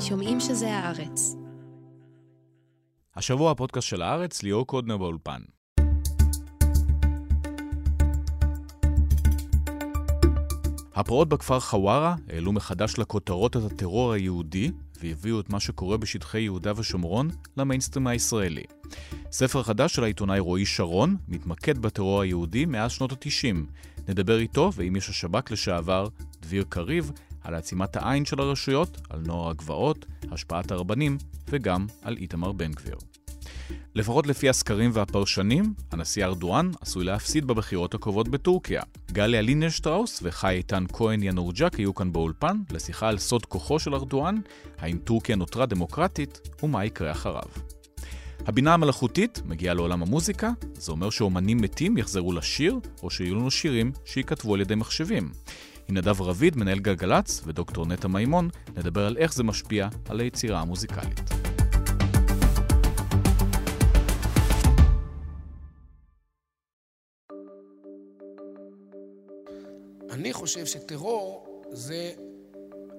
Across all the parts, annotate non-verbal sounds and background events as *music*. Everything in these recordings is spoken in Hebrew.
שומעים שזה הארץ. השבוע הפודקאסט של הארץ, ליאור קודנר באולפן. הפרעות בכפר חווארה העלו מחדש לכותרות את הטרור היהודי והביאו את מה שקורה בשטחי יהודה ושומרון למיינסטרים הישראלי. ספר חדש של העיתונאי רועי שרון מתמקד בטרור היהודי מאז שנות ה-90. נדבר איתו ועם איש השב"כ לשעבר, דביר קריב, על עצימת העין של הרשויות, על נוער הגבעות, השפעת הרבנים וגם על איתמר בן גביר. לפחות לפי הסקרים והפרשנים, הנשיא ארדואן עשוי להפסיד בבחירות הקרובות בטורקיה. גליה לינשטראוס וחי איתן כהן ינורג'ק יהיו כאן באולפן לשיחה על סוד כוחו של ארדואן, האם טורקיה נותרה דמוקרטית ומה יקרה אחריו. הבינה המלאכותית מגיעה לעולם המוזיקה, זה אומר שאומנים מתים יחזרו לשיר, או שיהיו לנו שירים שייכתבו על ידי מחשבים. עם נדב רביד, מנהל גלגלצ, ודוקטור נטע מימון, נדבר על איך זה משפיע על היצירה המוזיקלית. אני חושב שטרור זה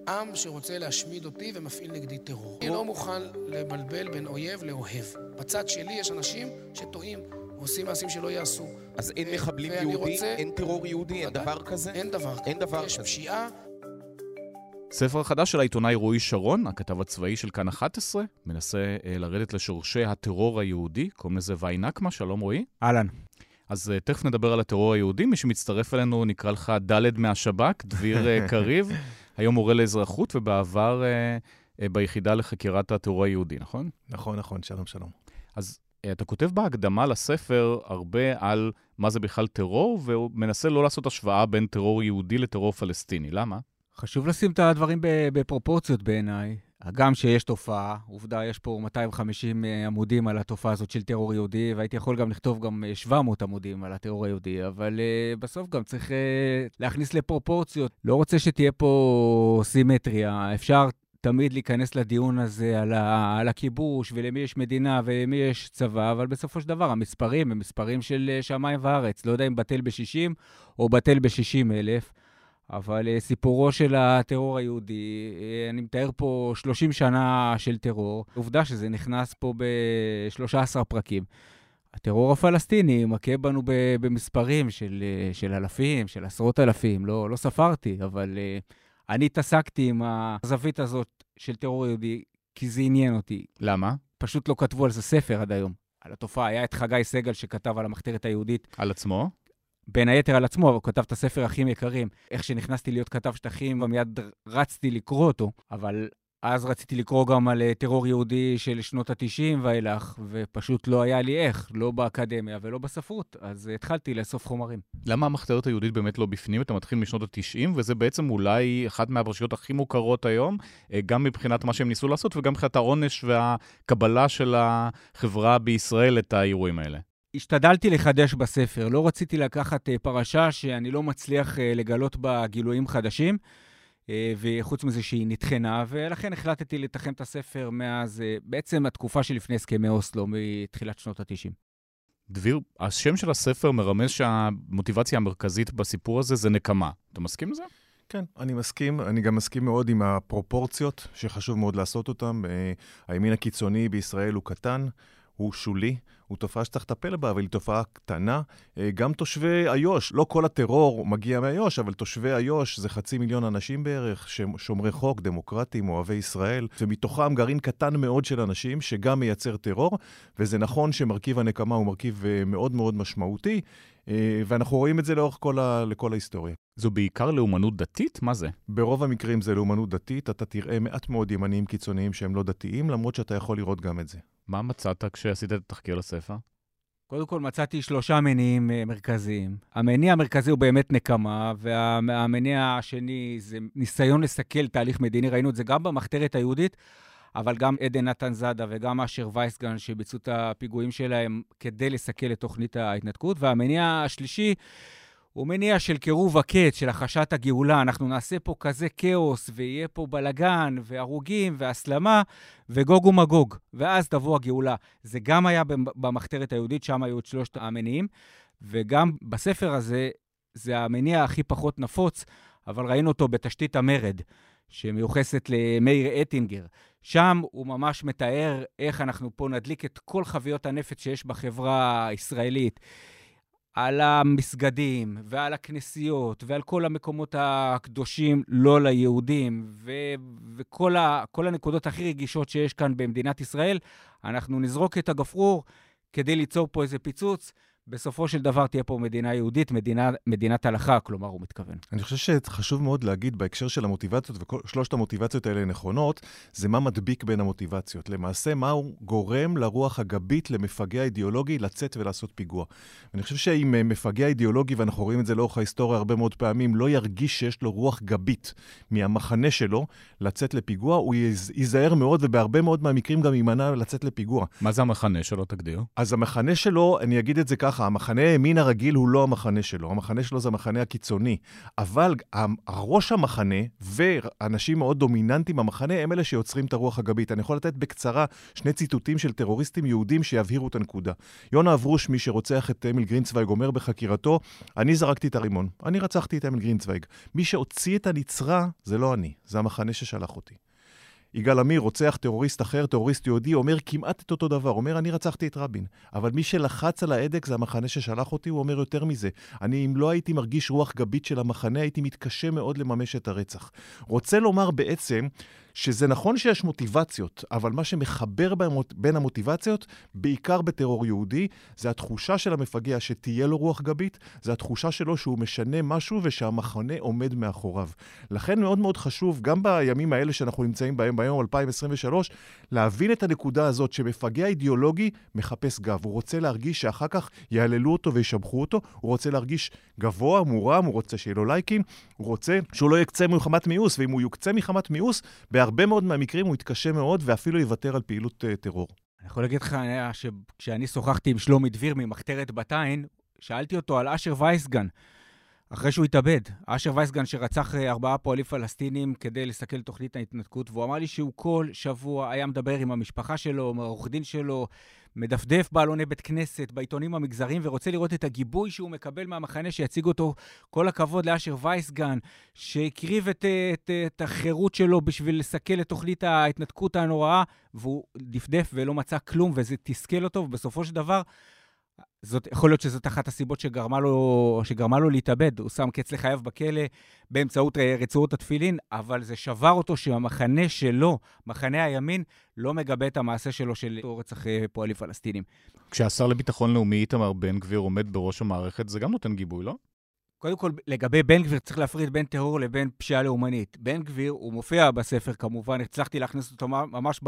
עם שרוצה להשמיד אותי ומפעיל נגדי טרור. אני לא מוכן לבלבל בין אויב לאוהב. בצד שלי יש אנשים שטועים ועושים מעשים שלא יעשו. אז אין מחבלים יהודים? רוצה- אין טרור יהודי? אין. דבר כזה? אין דבר כזה. אין דבר יש כזה. פשיעה, ספר חדש של העיתונאי רועי שרון, הכתב הצבאי של כאן 11, מנסה אה, לרדת לשורשי הטרור היהודי, קוראים לזה ואי נקמה, שלום רועי. אהלן. אז אה, תכף נדבר על הטרור היהודי, מי שמצטרף אלינו נקרא לך ד' מהשב"כ, דביר אה, *laughs* קריב, היום מורה לאזרחות ובעבר ביחידה לחקירת הטרור היהודי, נכון? נכון, נכון, שלום, שלום. אז אתה כותב בהקדמה לספר הרבה על מה זה בכלל טרור, ומנסה לא לעשות השוואה בין טרור יהודי לטרור פלסטיני. למה? חשוב לשים את הדברים בפרופורציות בעיניי. הגם שיש תופעה, עובדה, יש פה 250 עמודים על התופעה הזאת של טרור יהודי, והייתי יכול גם לכתוב גם אה, 700 עמודים על הטרור היהודי, אבל uh, בסוף גם צריך uh, להכניס לפרופורציות. לא רוצה שתהיה פה סימטריה. אפשר תמיד להיכנס לדיון הזה על, ה- על הכיבוש, ולמי יש מדינה ולמי יש צבא, אבל בסופו של דבר המספרים הם מספרים של אה, שמיים וארץ. לא יודע אם בטל ב-60 או בטל ב-60 אלף. אבל אה, סיפורו של הטרור היהודי, אה, אני מתאר פה 30 שנה של טרור. עובדה שזה נכנס פה ב-13 פרקים. הטרור הפלסטיני מכה בנו במספרים של, של אלפים, של עשרות אלפים, לא, לא ספרתי, אבל אה, אני התעסקתי עם הזווית הזאת של טרור יהודי כי זה עניין אותי. למה? פשוט לא כתבו על זה ספר עד היום. על התופעה. היה את חגי סגל שכתב על המחתרת היהודית על עצמו? בין היתר על עצמו, אבל הוא כתב את הספר אחים יקרים. איך שנכנסתי להיות כתב שטחים, ומיד רצתי לקרוא אותו, אבל אז רציתי לקרוא גם על אה, טרור יהודי של שנות ה-90 ואילך, ופשוט לא היה לי איך, לא באקדמיה ולא בספרות, אז אה, התחלתי לאסוף חומרים. למה המחתרת היהודית באמת לא בפנים? אתה מתחיל משנות ה-90, וזה בעצם אולי אחת מהפרשיות הכי מוכרות היום, אה, גם מבחינת מה שהם ניסו לעשות, וגם מבחינת העונש והקבלה של החברה בישראל את האירועים האלה. השתדלתי לחדש בספר, לא רציתי לקחת פרשה שאני לא מצליח לגלות בה גילויים חדשים, וחוץ מזה שהיא נטחנה, ולכן החלטתי לתחם את הספר מאז, אה, בעצם התקופה שלפני הסכמי אוסלו, מתחילת שנות ה-90. דביר, השם של הספר מרמז שהמוטיבציה המרכזית בסיפור הזה זה נקמה. אתה מסכים לזה? כן, אני מסכים. אני גם מסכים מאוד עם הפרופורציות, שחשוב מאוד לעשות אותן. אה, הימין הקיצוני בישראל הוא קטן, הוא שולי, הוא תופעה שצריך לטפל בה, אבל היא תופעה קטנה. אה, גם תושבי איו"ש, לא כל הטרור מגיע מאיו"ש, אבל תושבי איו"ש זה חצי מיליון אנשים בערך, שהם שומרי חוק, דמוקרטים, אוהבי ישראל, ומתוכם גרעין קטן מאוד של אנשים שגם מייצר טרור, וזה נכון שמרכיב הנקמה הוא מרכיב אה, מאוד מאוד משמעותי, אה, ואנחנו רואים את זה לאורך כל, ה... לכל ההיסטוריה. זו בעיקר לאומנות דתית? מה זה? ברוב המקרים זה לאומנות דתית, אתה תראה מעט מאוד ימניים קיצוניים שהם לא דתיים, למרות שאתה יכול לראות גם את זה. מה מצאת כשעשית את התחקיר לספר? קודם כל מצאתי שלושה מניעים אה, מרכזיים. המניע המרכזי הוא באמת נקמה, והמניע השני זה ניסיון לסכל תהליך מדיני. ראינו את זה גם במחתרת היהודית, אבל גם עדן נתן זאדה וגם אשר וייסגן, שביצעו את הפיגועים שלהם כדי לסכל את תוכנית ההתנתקות. והמניע השלישי הוא מניע של קירוב הקץ, של החשת הגאולה. אנחנו נעשה פה כזה כאוס, ויהיה פה בלגן, והרוגים, והסלמה, וגוג ומגוג. ואז תבוא הגאולה. זה גם היה במחתרת היהודית, שם היו את שלושת המניעים, וגם בספר הזה, זה המניע הכי פחות נפוץ, אבל ראינו אותו בתשתית המרד, שמיוחסת למאיר אטינגר, שם הוא ממש מתאר איך אנחנו פה נדליק את כל חביות הנפץ שיש בחברה הישראלית. על המסגדים ועל הכנסיות ועל כל המקומות הקדושים לא ליהודים ו- וכל ה- הנקודות הכי רגישות שיש כאן במדינת ישראל, אנחנו נזרוק את הגפרור כדי ליצור פה איזה פיצוץ. בסופו של דבר תהיה פה מדינה יהודית, מדינה, מדינת הלכה, כלומר, הוא מתכוון. אני חושב שחשוב מאוד להגיד בהקשר של המוטיבציות, ושלושת המוטיבציות האלה נכונות, זה מה מדביק בין המוטיבציות. למעשה, מה הוא גורם לרוח הגבית למפגע אידיאולוגי לצאת ולעשות פיגוע. אני חושב שאם אה, מפגע אידיאולוגי, ואנחנו רואים את זה לאורך ההיסטוריה הרבה מאוד פעמים, לא ירגיש שיש לו רוח גבית מהמחנה שלו לצאת לפיגוע, הוא ייזהר מאוד, ובהרבה מאוד מהמקרים גם יימנע לצאת לפיגוע. מה זה המחנה שלו, תגדיר? אז המחנה שלו, אני אגיד את זה ככה, ככה, המחנה הימין הרגיל הוא לא המחנה שלו, המחנה שלו זה המחנה הקיצוני. אבל ראש המחנה ואנשים מאוד דומיננטיים במחנה הם אלה שיוצרים את הרוח הגבית. אני יכול לתת בקצרה שני ציטוטים של טרוריסטים יהודים שיבהירו את הנקודה. יונה אברוש, מי שרוצח את אמיל גרינצוויג, אומר בחקירתו, אני זרקתי את הרימון, אני רצחתי את אמיל גרינצוויג. מי שהוציא את הנצרה זה לא אני, זה המחנה ששלח אותי. יגאל עמיר רוצח טרוריסט אחר, טרוריסט יהודי, אומר כמעט את אותו דבר. אומר, אני רצחתי את רבין. אבל מי שלחץ על ההדק זה המחנה ששלח אותי, הוא אומר יותר מזה. אני, אם לא הייתי מרגיש רוח גבית של המחנה, הייתי מתקשה מאוד לממש את הרצח. רוצה לומר בעצם שזה נכון שיש מוטיבציות, אבל מה שמחבר בין המוטיבציות, בעיקר בטרור יהודי, זה התחושה של המפגע שתהיה לו רוח גבית, זה התחושה שלו שהוא משנה משהו ושהמחנה עומד מאחוריו. לכן מאוד מאוד חשוב, גם בימים האלה שאנחנו נמצאים בהם, ביום 2023, להבין את הנקודה הזאת שמפגע אידיאולוגי מחפש גב. הוא רוצה להרגיש שאחר כך יהללו אותו וישבחו אותו, הוא רוצה להרגיש גבוה, מורם, הוא רוצה שיהיה לו לייקים, הוא רוצה שהוא לא יקצה מחמת מיאוס, ואם הוא יוקצה מחמת מיאוס, בהרבה מאוד מהמקרים הוא יתקשה מאוד ואפילו יוותר על פעילות uh, טרור. אני יכול להגיד לך שכשאני שוחחתי עם שלומי דביר ממחתרת בת עין, שאלתי אותו על אשר וייסגן, אחרי שהוא התאבד. אשר וייסגן שרצח אה, ארבעה פועלים פלסטינים כדי לסכל תוכנית ההתנתקות, והוא אמר לי שהוא כל שבוע היה מדבר עם המשפחה שלו, עם העורך דין שלו, מדפדף בעלוני בית כנסת, בעיתונים המגזריים, ורוצה לראות את הגיבוי שהוא מקבל מהמחנה שיציג אותו. כל הכבוד לאשר וייסגן, שהקריב את, את, את החירות שלו בשביל לסכל את תוכנית ההתנתקות הנוראה, והוא דפדף ולא מצא כלום, וזה תסכל אותו, ובסופו של דבר... זאת, יכול להיות שזאת אחת הסיבות שגרמה לו, שגרמה לו להתאבד. הוא שם קץ לחייו בכלא באמצעות אה, רצועות התפילין, אבל זה שבר אותו שהמחנה שלו, מחנה הימין, לא מגבה את המעשה שלו של רצח אה, פועלים פלסטינים. כשהשר לביטחון לאומי איתמר בן גביר עומד בראש המערכת, זה גם נותן גיבוי, לא? קודם כל, לגבי בן גביר, צריך להפריד בין טרור לבין פשיעה לאומנית. בן גביר, הוא מופיע בספר כמובן, הצלחתי להכניס אותו ממש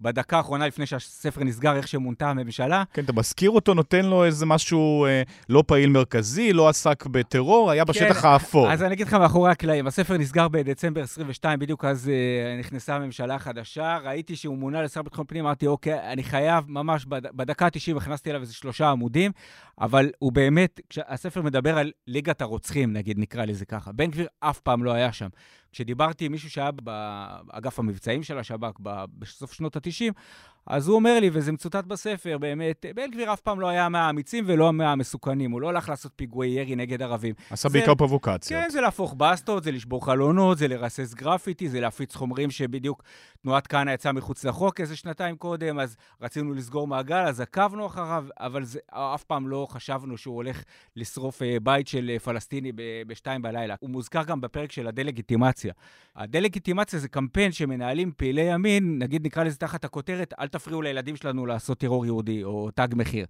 בדקה האחרונה לפני שהספר נסגר, איך שמונתה הממשלה. כן, אתה מזכיר אותו, נותן לו איזה משהו אה, לא פעיל מרכזי, לא עסק בטרור, היה בשטח כן, האפור. אז אני אגיד לך מאחורי הקלעים, הספר נסגר בדצמבר 22, בדיוק אז אה, נכנסה הממשלה החדשה, ראיתי שהוא מונה לשר ביטחון פנים, אמרתי, אוקיי, אני חייב, ממש בדקה ה-90 הכנסתי אליו איזה שלושה עמודים, אבל הוא באמת, הספר מדבר על ליגת הרוצחים, נגיד, נקרא לזה ככה. בן גביר אף פעם לא היה שם. כשדיברתי עם מישהו שהיה באגף המבצעים של השב"כ בסוף שנות ה-90, אז הוא אומר לי, וזה מצוטט בספר, באמת, בן גביר אף פעם לא היה מהאמיצים ולא מהמסוכנים. הוא לא הלך לעשות פיגועי ירי נגד ערבים. עשה בעיקר פרובוקציות. כן, זה להפוך בסטות, זה לשבור חלונות, זה לרסס גרפיטי, זה להפיץ חומרים שבדיוק תנועת כהנא יצאה מחוץ לחוק איזה שנתיים קודם, אז רצינו לסגור מעגל, אז עקבנו אחריו, אבל זה, אף פעם לא חשבנו שהוא הולך לשרוף אה, בית של אה, פלסטיני בשתיים בלילה. הוא מוזכר גם בפרק של הדה-לגיטימציה. הדה-לגיטימציה זה קמפיין שמנהלים פעילי ימין, נגיד נקרא לזה תחת הכותרת, אל תפריעו לילדים שלנו לעשות טרור יהודי או תג מחיר.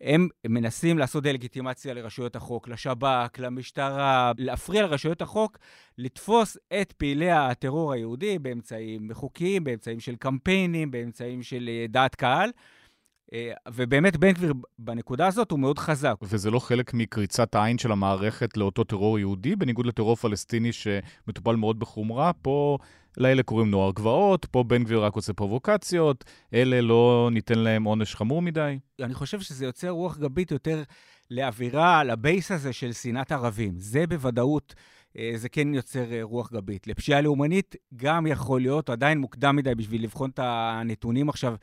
הם מנסים לעשות דה-לגיטימציה לרשויות החוק, לשב"כ, למשטרה, להפריע לרשויות החוק לתפוס את פעילי הטרור היהודי באמצעים חוקיים, באמצעים של קמפיינים, באמצעים של אה, דעת קהל. אה, ובאמת בן גביר בנקודה הזאת הוא מאוד חזק. וזה לא חלק מקריצת העין של המערכת לאותו טרור יהודי, בניגוד לטרור פלסטיני שמטופל מאוד בחומרה. פה לאלה קוראים נוער גבעות, פה בן גביר רק עושה פרובוקציות, אלה לא ניתן להם עונש חמור מדי. אני חושב שזה יוצר רוח גבית יותר לאווירה, לבייס הזה של שנאת ערבים. זה בוודאות... אה, זה כן יוצר אה, רוח גבית. לפשיעה לאומנית גם יכול להיות, עדיין מוקדם מדי בשביל לבחון את הנתונים עכשיו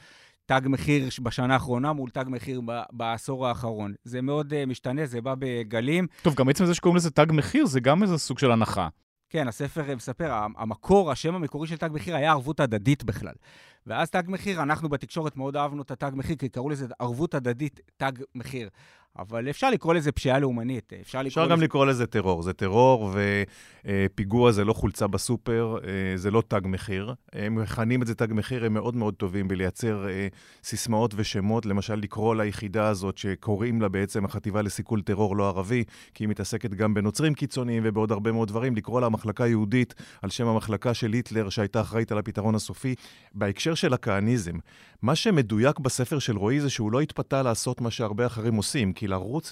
תג מחיר בשנה האחרונה מול תג מחיר בעשור האחרון. זה מאוד uh, משתנה, זה בא בגלים. טוב, גם עצם זה שקוראים לזה תג מחיר, זה גם איזה סוג של הנחה. כן, הספר מספר, המקור, השם המקורי של תג מחיר היה ערבות הדדית בכלל. ואז תג מחיר, אנחנו בתקשורת מאוד אהבנו את התג מחיר, כי קראו לזה ערבות הדדית תג מחיר. אבל אפשר לקרוא לזה פשיעה לאומנית. אפשר, לקרוא אפשר גם לזה... לקרוא לזה טרור. זה טרור, ופיגוע זה לא חולצה בסופר, אה, זה לא תג מחיר. הם מכנים את זה תג מחיר, הם מאוד מאוד טובים בלייצר אה, סיסמאות ושמות. למשל, לקרוא ליחידה הזאת, שקוראים לה בעצם החטיבה לסיכול טרור לא ערבי, כי היא מתעסקת גם בנוצרים קיצוניים ובעוד הרבה מאוד דברים, לקרוא לה מחלקה יהודית על שם המחלקה של היטלר, שהייתה אחראית על הפתרון הסופי. בהקשר של הכהניזם, מה שמדויק בספר של רועי זה שהוא לא התפתה לעשות מה שהרבה אחרים עושים. כי לרוץ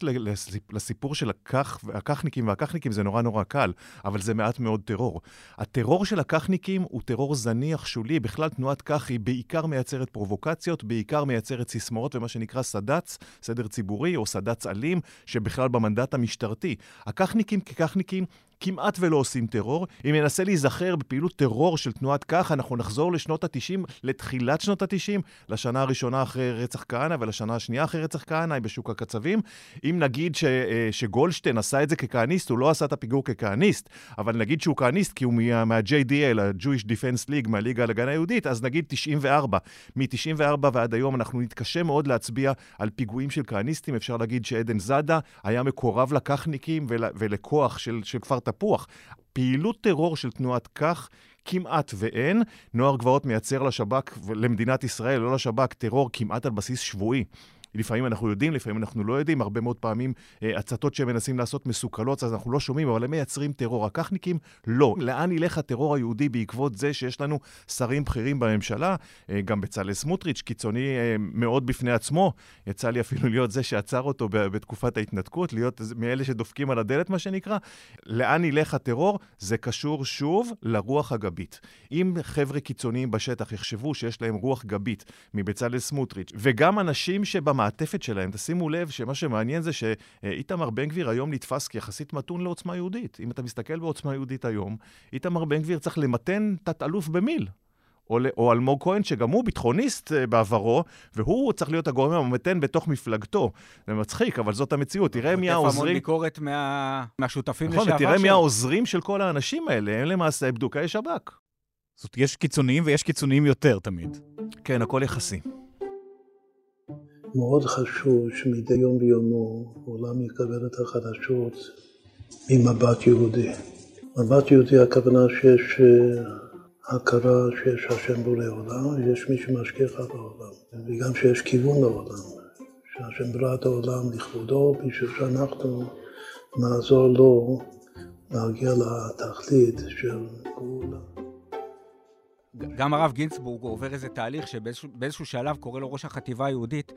לסיפור של הכך, הככניקים זה נורא נורא קל, אבל זה מעט מאוד טרור. הטרור של הככניקים הוא טרור זניח, שולי. בכלל, תנועת כך היא בעיקר מייצרת פרובוקציות, בעיקר מייצרת סיסמאות ומה שנקרא סד"צ, סדר ציבורי, או סד"צ אלים, שבכלל במנדט המשטרתי. הככניקים כככניקים כמעט ולא עושים טרור. אם ננסה להיזכר בפעילות טרור של תנועת כך, אנחנו נחזור לשנות ה-90, לתחילת שנות ה-90, לשנה הראשונה אחרי רצח כהנא ולשנה השנייה אחרי רצח כהנא, בשוק הקצבים. אם נגיד ש, אה, שגולדשטיין עשה את זה ככהניסט, הוא לא עשה את הפיגור ככהניסט, אבל נגיד שהוא כהניסט כי הוא מה, מה-JDL, ה-Jewish Defense League, מהליגה להגנה היהודית, אז נגיד 94. מ-94 ועד היום אנחנו נתקשה מאוד להצביע על פיגועים של כהניסטים. אפשר להגיד שעדן זאדה היה מקורב לככניקים ול, ולכוח של, של כפר תפוח. פעילות טרור של תנועת כך כמעט ואין. נוער גבעות מייצר לשב"כ, למדינת ישראל, לא לשב"כ, טרור כמעט על בסיס שבועי. לפעמים אנחנו יודעים, לפעמים אנחנו לא יודעים, הרבה מאוד פעמים אה, הצתות שהם מנסים לעשות מסוכלות, אז אנחנו לא שומעים, אבל הם מייצרים טרור. הככניקים, לא. לאן ילך הטרור היהודי בעקבות זה שיש לנו שרים בכירים בממשלה? אה, גם בצלאל סמוטריץ', קיצוני אה, מאוד בפני עצמו. יצא לי אפילו להיות זה שעצר אותו בתקופת ההתנתקות, להיות מאלה שדופקים על הדלת, מה שנקרא. לאן ילך הטרור? זה קשור שוב לרוח הגבית. אם חבר'ה קיצוניים בשטח יחשבו שיש להם רוח גבית מבצלאל סמוטריץ', וגם אנשים שבמ... המעטפת שלהם. תשימו לב שמה שמעניין זה שאיתמר בן גביר היום נתפס כיחסית מתון לעוצמה יהודית. אם אתה מסתכל בעוצמה יהודית היום, איתמר בן גביר צריך למתן תת-אלוף במיל. או, או אלמוג כהן, שגם הוא ביטחוניסט אה, בעברו, והוא צריך להיות הגורם הממתן בתוך מפלגתו. זה מצחיק, אבל זאת המציאות. תראה מי העוזרים... המון ביקורת מה... מהשותפים נכון, לשעבר שלו. נכון, ותראה מי העוזרים של כל האנשים האלה, הם למעשה בדוקאי שב"כ. זאת יש קיצוניים ויש קיצוניים יותר תמיד. כן, הכל יחסי. מאוד חשוב שמדי יום ביומו העולם יקבל את החדשות ממבט יהודי. מבט יהודי הכוונה שיש אה, הכרה שיש השם בורא עולם, יש מי שמשגיח על העולם, וגם שיש כיוון לעולם, שהשם ברא את העולם לכבודו, בשביל שאנחנו נעזור לו להגיע לתכלית של גאולה. גם הרב גינצבורג עובר איזה תהליך שבאיזשהו שלב קורא לו ראש החטיבה היהודית,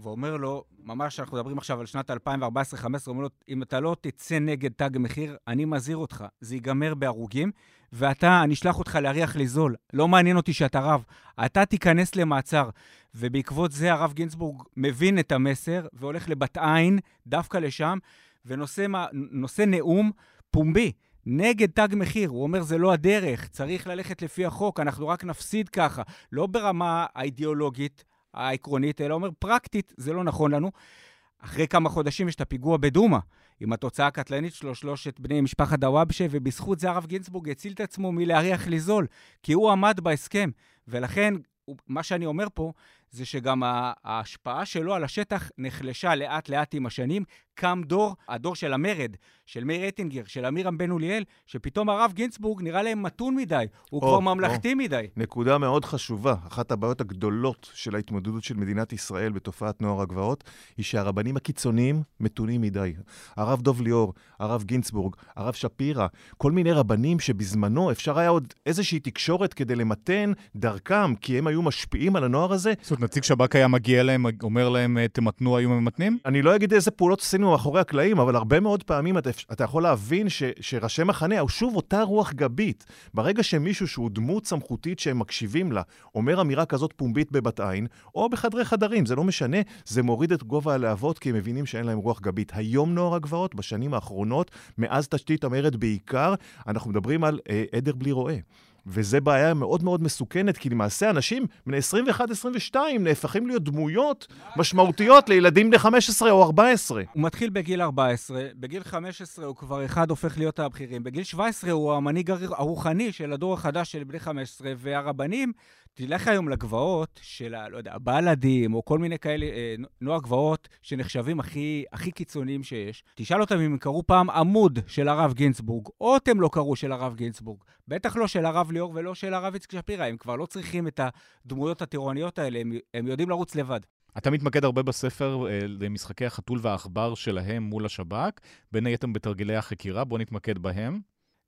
ואומר לו, ממש אנחנו מדברים עכשיו על שנת 2014-2015, אומר לו, אם אתה לא תצא נגד תג מחיר, אני מזהיר אותך, זה ייגמר בהרוגים, ואתה, אני אשלח אותך להריח לי זול. לא מעניין אותי שאתה רב, אתה תיכנס למעצר. ובעקבות זה הרב גינצבורג מבין את המסר, והולך לבת עין, דווקא לשם, ונושא נאום פומבי. נגד תג מחיר. הוא אומר, זה לא הדרך, צריך ללכת לפי החוק, אנחנו רק נפסיד ככה. לא ברמה האידיאולוגית, העקרונית, אלא אומר, פרקטית, זה לא נכון לנו. אחרי כמה חודשים יש את הפיגוע בדומא, עם התוצאה הקטלנית שלו, שלושת בני משפחת דוואבשה, ובזכות זה הרב גינצבורג הציל את עצמו מלהריח לזול, כי הוא עמד בהסכם. ולכן, מה שאני אומר פה, זה שגם ההשפעה שלו על השטח נחלשה לאט-לאט עם השנים. קם דור, הדור של המרד, של מאיר אטינגר, של אמירם בן אוליאל, שפתאום הרב גינצבורג נראה להם מתון מדי, הוא או, כבר ממלכתי או. מדי. נקודה מאוד חשובה. אחת הבעיות הגדולות של ההתמודדות של מדינת ישראל בתופעת נוער הגבעות, היא שהרבנים הקיצוניים מתונים מדי. הרב דוב ליאור, הרב גינצבורג, הרב שפירא, כל מיני רבנים שבזמנו אפשר היה עוד איזושהי תקשורת כדי למתן דרכם, כי הם היו משפיעים על הנוער הזה. אומרת, נציג שב"כ היה מגיע אליהם, אומר להם, תמתנו, היו ממתנים? אני לא אגיד איזה פעולות עשינו מאחורי הקלעים, אבל הרבה מאוד פעמים אתה, אתה יכול להבין ש, שראשי מחנה הוא שוב אותה רוח גבית. ברגע שמישהו שהוא דמות סמכותית שהם מקשיבים לה, אומר אמירה כזאת פומבית בבת עין, או בחדרי חדרים, זה לא משנה, זה מוריד את גובה הלהבות כי הם מבינים שאין להם רוח גבית. היום נוער הגבעות, בשנים האחרונות, מאז תשתית המרד בעיקר, אנחנו מדברים על אה, עדר בלי רועה. וזו בעיה מאוד מאוד מסוכנת, כי למעשה אנשים בני 21-22 נהפכים להיות דמויות משמעותיות לילדים בני 15 או 14. הוא מתחיל בגיל 14, בגיל 15 הוא כבר אחד הופך להיות הבכירים, בגיל 17 הוא המנהיג הרוחני של הדור החדש של בני 15, והרבנים תלך היום לגבעות של, לא יודע, הבלדים, או כל מיני כאלה, אה, נוער גבעות שנחשבים הכי, הכי קיצוניים שיש. תשאל אותם אם הם קראו פעם עמוד של הרב גינצבורג, או אתם לא קראו של הרב גינצבורג. בטח לא של הרב ליאור ולא של הרב יצחק שפירא, הם כבר לא צריכים את הדמויות הטירוניות האלה, הם, הם יודעים לרוץ לבד. אתה מתמקד הרבה בספר אה, למשחקי החתול והעכבר שלהם מול השב"כ, בין היתר בתרגילי החקירה, בוא נתמקד בהם.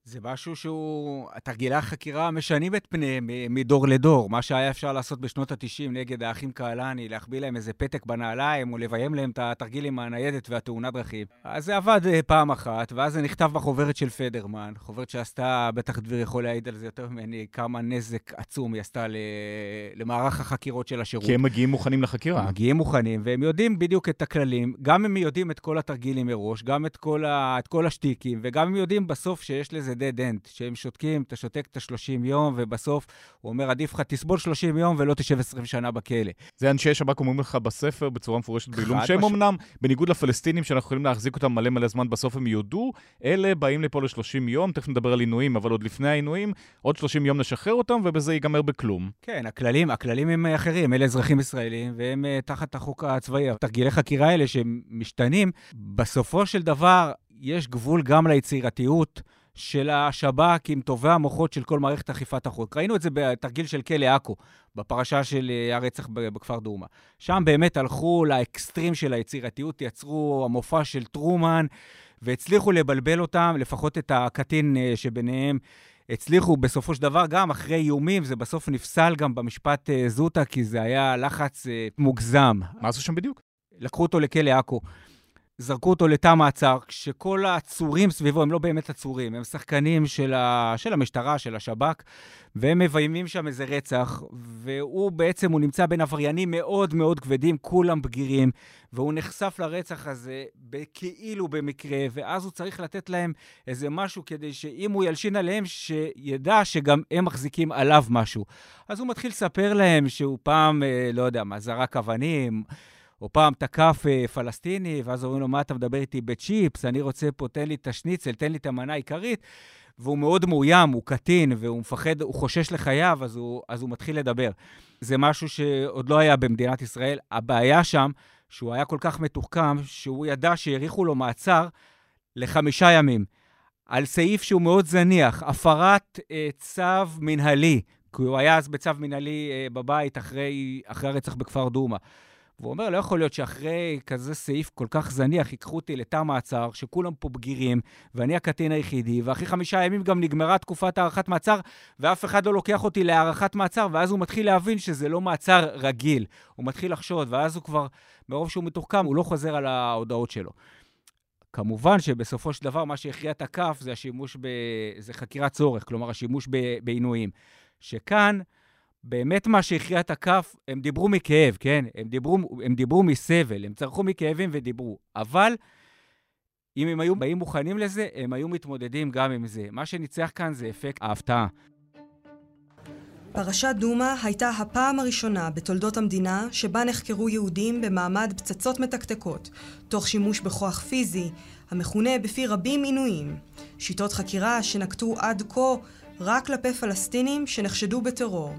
זה משהו שהוא... תרגילי החקירה משנים את פניהם מדור לדור. מה שהיה אפשר לעשות בשנות ה-90 נגד האחים קהלני, להחביא להם איזה פתק בנעליים, או לביים להם את התרגיל עם הניידת והתאונת דרכים. אז זה עבד אה, פעם אחת, ואז זה נכתב בחוברת של פדרמן, חוברת שעשתה, בטח דביר יכול להעיד על זה יותר ממני, כמה נזק עצום היא עשתה למערך החקירות של השירות. כי הם מגיעים מוכנים לחקירה. הם מגיעים מוכנים, והם יודעים בדיוק את הכללים. גם הם יודעים את כל התרגילים מראש, גם את כל, ה... את כל השטיקים, וגם הם יודעים בסוף שיש לזה dead end, שהם שותקים, אתה שותק את ה-30 יום, ובסוף הוא אומר, עדיף לך תסבול 30 יום ולא תשב 20 שנה בכלא. זה אנשי שב"כ אומרים לך בספר בצורה מפורשת בעילום, שהם מש... אמנם, בניגוד לפלסטינים שאנחנו יכולים להחזיק אותם מלא מלא זמן, בסוף הם יודו, אלה באים לפה ל-30 יום, תכף נדבר על עינויים, אבל עוד לפני העינויים, עוד 30 יום נשחרר אותם, ובזה ייגמר בכלום. כן, הכללים, הכללים הם אחרים, אלה אזרחים ישראלים, והם uh, תחת החוק הצבאי. תרגילי חקירה האלה שהם משתנים, בסופו של דבר, יש גבול גם ליצירתיות. של השב"כ עם טובי המוחות של כל מערכת אכיפת החוק. ראינו את זה בתרגיל של כלא עכו, בפרשה של אה, הרצח בכפר דורמה. שם באמת הלכו לאקסטרים של היצירתיות, יצרו המופע של טרומן, והצליחו לבלבל אותם, לפחות את הקטין אה, שביניהם. הצליחו בסופו של דבר, גם אחרי איומים, זה בסוף נפסל גם במשפט אה, זוטה, כי זה היה לחץ מוגזם. מה עשו שם בדיוק? לקחו אותו לכלא עכו. זרקו אותו לתא מעצר, כשכל העצורים סביבו הם לא באמת עצורים, הם שחקנים של, ה... של המשטרה, של השב"כ, והם מביימים שם איזה רצח, והוא בעצם, הוא נמצא בין עבריינים מאוד מאוד כבדים, כולם בגירים, והוא נחשף לרצח הזה כאילו במקרה, ואז הוא צריך לתת להם איזה משהו כדי שאם הוא ילשין עליהם, שידע שגם הם מחזיקים עליו משהו. אז הוא מתחיל לספר להם שהוא פעם, אה, לא יודע מה, זרק אבנים, או פעם תקף אה, פלסטיני, ואז אומרים לו, מה אתה מדבר איתי בצ'יפס? אני רוצה פה, תן לי את השניצל, תן לי את המנה העיקרית. והוא מאוד מאוים, הוא קטין, והוא מפחד, הוא חושש לחייו, אז הוא, אז הוא מתחיל לדבר. זה משהו שעוד לא היה במדינת ישראל. הבעיה שם, שהוא היה כל כך מתוחכם, שהוא ידע שהאריכו לו מעצר לחמישה ימים. על סעיף שהוא מאוד זניח, הפרת אה, צו מנהלי, כי הוא היה אז בצו מנהלי אה, בבית אחרי, אחרי הרצח בכפר דומא. והוא אומר, לא יכול להיות שאחרי כזה סעיף כל כך זניח, ייקחו אותי לתא מעצר, שכולם פה בגירים, ואני הקטין היחידי, ואחרי חמישה ימים גם נגמרה תקופת הארכת מעצר, ואף אחד לא לוקח אותי להארכת מעצר, ואז הוא מתחיל להבין שזה לא מעצר רגיל. הוא מתחיל לחשוד, ואז הוא כבר, מרוב שהוא מתוחכם, הוא לא חוזר על ההודעות שלו. כמובן שבסופו של דבר, מה שהכריע את הכף זה השימוש ב... זה חקירת צורך, כלומר, השימוש בעינויים. שכאן, באמת מה שהכריע את הכף, הם דיברו מכאב, כן? הם דיברו, הם דיברו מסבל, הם צרחו מכאבים ודיברו. אבל אם הם היו באים מוכנים לזה, הם היו מתמודדים גם עם זה. מה שניצח כאן זה אפקט ההפתעה. פרשת דומא הייתה הפעם הראשונה בתולדות המדינה שבה נחקרו יהודים במעמד פצצות מתקתקות, תוך שימוש בכוח פיזי, המכונה בפי רבים עינויים. שיטות חקירה שנקטו עד כה רק כלפי פלסטינים שנחשדו בטרור.